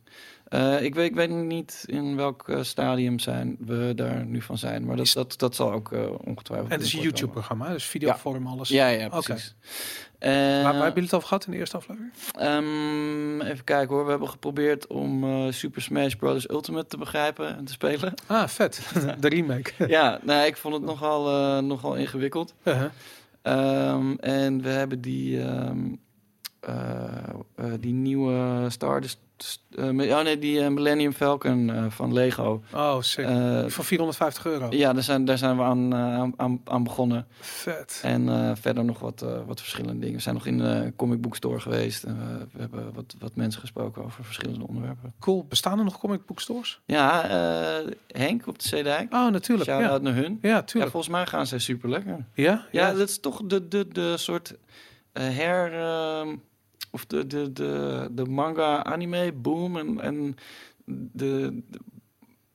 Eh, ik, weet, ik weet niet in welk eh, stadium zijn we daar nu van zijn. Maar dat, dat, dat zal ook eh, ongetwijfeld... En het is een YouTube-programma, dus videovorm, alles. Ja, ja, precies. Waar, Eh, waar hebben jullie het over gehad in de eerste aflevering? ehm, even kijken hoor. We hebben geprobeerd om Super Smash Bros. Ultimate te begrijpen en te spelen. Ah, vet. de remake. ja, nou, ik vond het nogal, nogal ingewikkeld. Uh-huh. Ehm, en we hebben die, ehm, eh, eh, die nieuwe Star... Des- eh, me- oh nee, die eh, Millennium Falcon eh, van Lego. Oh, sick. Eh, Voor 450 euro. ja, daar zijn, daar zijn we aan, aan, aan, begonnen. Vet. En verder nog wat, wat verschillende dingen. We zijn nog in de comic book store geweest. En we, hebben wat, wat mensen gesproken over verschillende onderwerpen. Cool. Bestaan er nog comic book stores? Ja, Henk op de Zeedijk. Oh, natuurlijk. Ja. Naar hun. ja, Ja, tuurlijk. volgens mij gaan ze super lekker. Ja? Ja, dat is toch de, de, de soort her... of de, de, de, de manga-anime boom en, en de... de,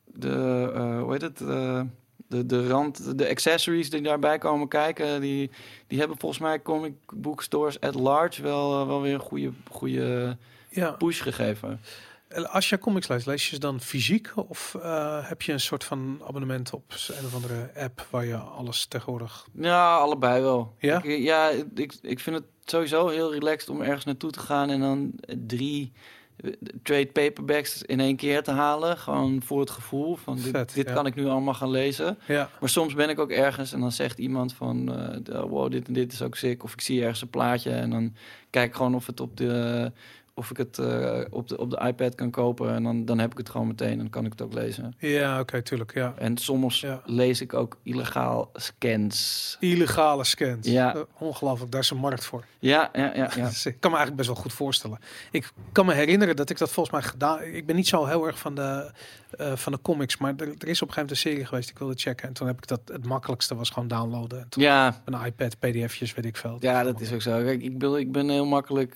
de eh, hoe heet het? eh, de, de rand, de accessories die daarbij komen kijken, die, die hebben volgens mij comic book stores at large wel, eh, wel weer een goede, goede ja. push gegeven. En Als je comics leest, lees je ze dan fysiek? Of heb je een soort van abonnement op een of andere app waar je alles tegenwoordig... Ja, allebei wel. Ja? Ik, ja, ik, ik vind het sowieso heel relaxed om ergens naartoe te gaan en dan drie eh, trade paperbacks in één keer te halen. Gewoon voor het gevoel van dit, Vet, dit ja. kan ik nu allemaal gaan lezen. Ja. Maar soms ben ik ook ergens en dan zegt iemand van eh, de- wow, dit en dit is ook sick. Of ik zie ergens een plaatje en dan kijk gewoon of het op de of ik het eh, op, de, op de iPad kan kopen. En dan, dan heb ik het gewoon meteen en dan kan ik het ook lezen. Ja, oké, tuurlijk. Ja. En soms Ja. lees ik ook illegaal scans. Illegale scans. Ja. Eh, ongelooflijk, daar is een markt voor. Ja, ja, ja. ja. Ik kan me eigenlijk best wel goed voorstellen. Ik kan me herinneren dat ik dat volgens mij gedaan. Ik ben niet zo heel erg van de, eh, van de comics, maar er, er is op een gegeven moment een serie geweest. die Ik wilde checken en toen heb ik dat. Het makkelijkste was gewoon downloaden. En toen Ja, een iPad, PDF'jes, weet ik veel. Ja, dat is ook zo. Kijk, ik ben, ik ben heel makkelijk.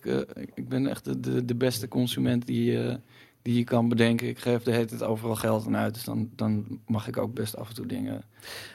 ik ben echt de, de, de beste consument die, die je kan bedenken. Ik geef de hele tijd overal geld aan uit. Dus dan, dan mag ik ook best af en toe dingen.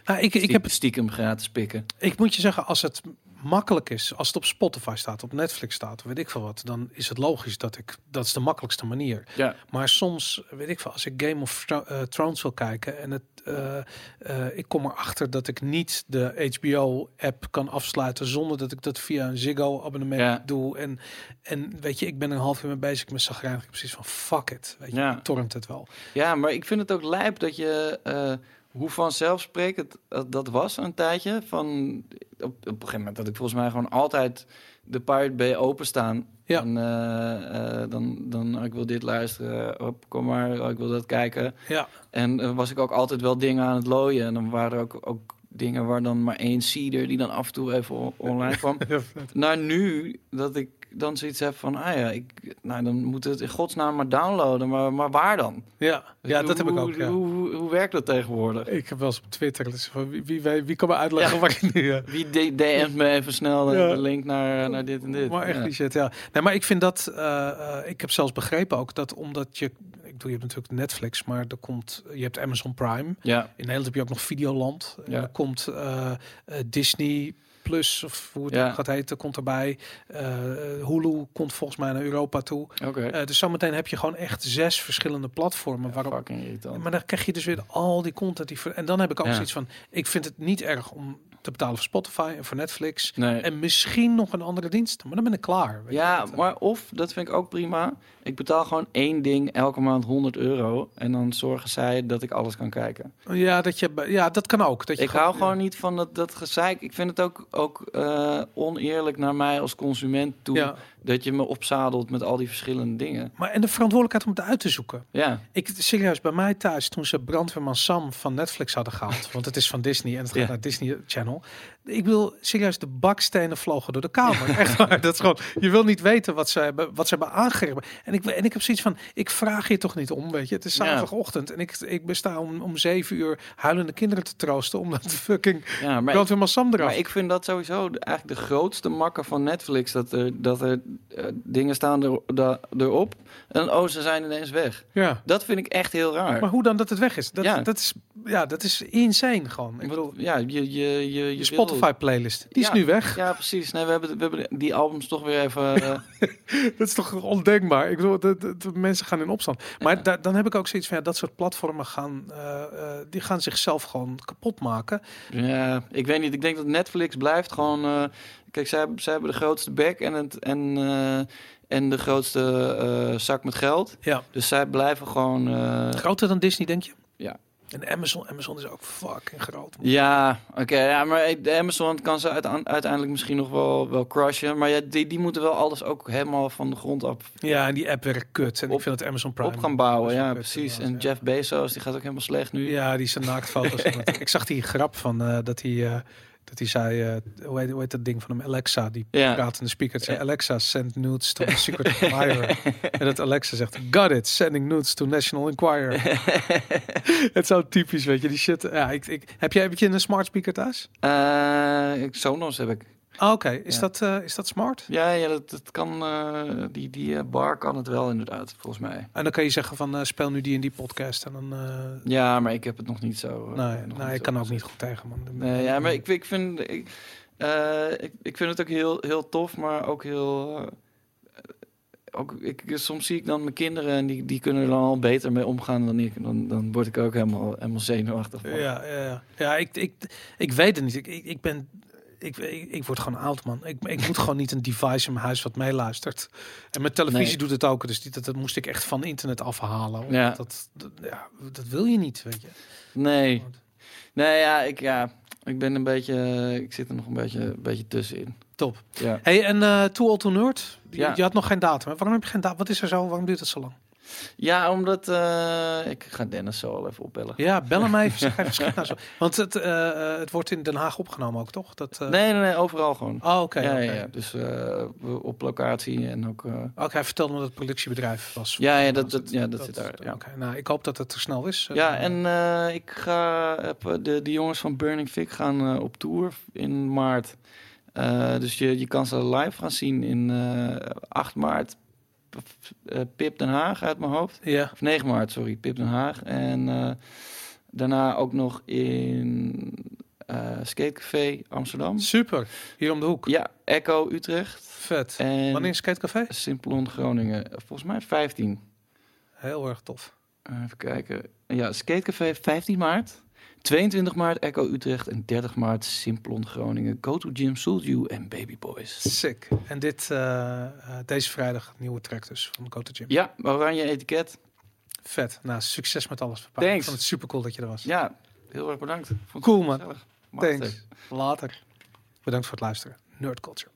Nou, ik, ik heb het stiekem gratis pikken. Ik moet je zeggen, als het makkelijk is, als het op Spotify staat, op Netflix staat, weet ik veel wat, dan is het logisch dat ik dat is de makkelijkste manier. Ja. Maar soms, weet ik veel, als ik Game of eh, Thrones wil kijken en het, eh, eh, ik kom erachter dat ik niet de HBO-app kan afsluiten zonder dat ik dat via een Ziggo-abonnement Ja. doe. En, en weet je, ik ben een half uur mee bezig met zagrijnig. Precies van fuck it, weet je, Ja. torrent het wel. Ja, maar ik vind het ook lijp dat je. Hoe vanzelfsprekend dat, dat was een tijdje. Van, op, op een gegeven moment had ik volgens mij gewoon altijd de Pirate Bay openstaan. Ja. En eh, eh, dan, dan, oh, ik wil dit luisteren, hop, kom maar, oh, ik wil dat kijken. Ja, En eh, was ik ook altijd wel dingen aan het looien. En dan waren er ook, ook dingen waar dan maar één seeder die dan af en toe even online kwam. Naar nu, dat ik dan zoiets heb van, ah ja, ik, nou, dan moet het in godsnaam maar downloaden. Maar, maar waar dan? ja, ja Hoe- dat heb ik ook. Hoe, Ja. hoe, hoe, hoe werkt dat tegenwoordig? Ik heb wel eens op Twitter, dus van wie, wie, wie, wie kan me uitleggen Ja. waar ik nu... eh, Wie DM't me even snel de, Ja. link naar, naar dit en dit? Maar echt Ja. die shit, ja. Nee, maar ik vind dat... eh, eh, ik heb zelfs begrepen ook dat omdat je... Ik bedoel, je hebt natuurlijk Netflix, maar er komt... Je hebt Amazon Prime. Ja, In Nederland heb je ook nog Videoland. En Ja. er komt eh, Disney Plus of hoe het Ja. gaat heten, komt erbij. Eh, Hulu komt volgens mij naar Europa toe. Eh, dus zometeen heb je gewoon echt zes verschillende platformen waarop irritant. maar dan krijg je dus weer al die content. Die en dan heb ik ook Ja. zoiets van: ik vind het niet erg om te betalen voor Spotify en voor Netflix. Nee. En misschien nog een andere dienst. Maar dan ben ik klaar. weet. Ja, eh, maar of, dat vind ik ook prima. Ik betaal gewoon één ding elke maand 100 euro. En dan zorgen zij dat ik alles kan kijken. Ja, dat, je, ja, dat kan ook. Dat je Ik hou gewoon niet van dat, dat gezeik. Ik vind het ook, ook eh, oneerlijk naar mij als consument toe. Ja, Dat je me opzadelt met al die verschillende dingen. maar en de verantwoordelijkheid om het uit te zoeken. Ja, Ik serieus, bij mij thuis, toen ze Brandweerman Sam van Netflix hadden gehaald, want het is van Disney en het gaat Ja. naar Disney Channel. Ik wil serieus, de bakstenen vlogen door de kamer. Echt waar, dat is gewoon, je wil niet weten wat ze hebben, wat ze hebben aangegrepen. En ik, en ik heb zoiets van, ik vraag je toch niet om, weet je. Het is zaterdagochtend en ik, ik besta om, om zeven uur huilende kinderen te troosten, omdat fucking ja maar, Brandweerman Sam eraf. maar ik vind dat sowieso eigenlijk de grootste makker van Netflix. Dat er, dat er eh, dingen staan er, da- erop. En oh, ze zijn ineens weg. ja. Dat vind ik echt heel raar. Maar hoe dan dat het weg is? Dat, Ja. dat is, ja, dat is insane gewoon. Ik bedoel, ja, je, je, je, je je wil- Spotify playlist, die is Ja. nu weg. Ja, precies. Nee, we hebben, we hebben die albums toch weer even... eh, Dat is toch ondenkbaar. Ik bedoel, de, de, de mensen gaan in opstand. Maar Ja. da- dan heb ik ook zoiets van, ja, dat soort platformen gaan, eh, eh, die gaan zichzelf gewoon kapot maken. Ja, ik weet niet. Ik denk dat Netflix blijft gewoon. kijk, zij, zij hebben de grootste bek en, het, en, en de grootste zak met geld. Ja. Dus zij blijven gewoon. Groter dan Disney, denk je? Ja. En Amazon, Amazon is ook fucking groot. ja, oké. ja, maar Amazon kan ze uite- uiteindelijk misschien nog wel, wel crushen. Maar ja, die, die moeten wel alles ook helemaal van de grond op, Ja, en die app werkt kut. En ik Op- vind het Amazon Prime. op gaan bouwen. Ja, precies. En ja. Jeff Bezos, die gaat ook helemaal slecht nu. Ja, die zijn naaktfoto's. ik zag die grap van eh, dat hij... eh, dat hij zei, eh, hoe, heet, hoe heet dat ding van hem? Alexa, die Ja. praat in de speaker. Zei. Alexa, send nudes to the Secret Admirer. en dat Alexa zegt, got it, sending nudes to National Enquirer. het is zo typisch, weet je, die shit. Ja, ik, ik, heb, jij, heb je een smart speaker thuis? Ik- Sonos heb ik. Ah, Oké, is, Ja. dat, eh, is dat smart? Ja, ja dat, dat kan. eh, die die eh, bar kan het wel inderdaad, volgens mij. En dan kan je zeggen van, speel nu die in die podcast. En dan, Ja, maar ik heb het nog niet zo. nee, nog nee, niet ik kan ook niet goed tegen, man. Nee, ja, maar ik, ik vind. Ik, ik, ik vind het ook heel, heel tof, maar ook heel. ook, ik, soms zie ik dan mijn kinderen en die, die kunnen er dan al beter mee omgaan dan ik. Dan, dan word ik ook helemaal, helemaal zenuwachtig. van. Ja, ja, ja. ja ik, ik, ik weet het niet. Ik, ik, ik ben... Ik, ik, ik word gewoon oud, man. Ik, ik moet gewoon niet een device in mijn huis wat meeluistert. En mijn televisie Nee. doet het ook. Dus die, dat, dat moest ik echt van internet afhalen. Ja. Dat, dat, ja, dat wil je niet, weet je. Nee. Nee, ja, ik, ja, ik ben een beetje. Ik zit er nog een beetje, een beetje tussenin. Top. Ja. Hey, en eh Too Old To Nerd? Je, Ja. je had nog geen datum. hè? Waarom heb je geen datum? Wat is er zo? Waarom duurt het zo lang? Ja, omdat. eh, ik ga Dennis zo al even opbellen. Ja, bel hem even. Nou zo. Want het, eh, eh, het wordt in Den Haag opgenomen ook, toch? Dat, Nee, nee, nee, overal gewoon. Oh, oké. ja, oké. ja, dus op locatie en ook. Ook hij vertelde me dat het productiebedrijf was. Ja, ja, dat- dat- ja, dat zit daar, ja. Oké, nou, ik hoop dat het er snel is. Ja, en ik ga, heb, de, de jongens van Burning Fig gaan op tour in maart. Dus je, je kan ze live gaan zien in eh 8 maart. Eh, Pip Den Haag uit mijn hoofd. Ja, Of 9 maart, sorry, Pip Den Haag. En eh, daarna ook nog in eh Skatecafé Amsterdam. super. Hier om de hoek. Ja, Echo Utrecht. Vet. En Wanneer is Skatecafé? Simplon Groningen. Volgens mij 15. Heel erg tof. Even kijken. Ja, Skatecafé 15 maart. 22 maart Echo Utrecht en 30 maart Simplon Groningen. Go to Gym Soulju en Baby Boys. Sick. En dit, eh, eh, deze vrijdag, nieuwe track dus van Go to Gym. Ja, oranje etiket. Vet. Nou, succes met alles. Papa. Thanks. Ik vond het super cool dat je er was. Ja, heel erg bedankt. Vond Cool, man. Thanks. Later. Bedankt voor het luisteren. Nerd Culture.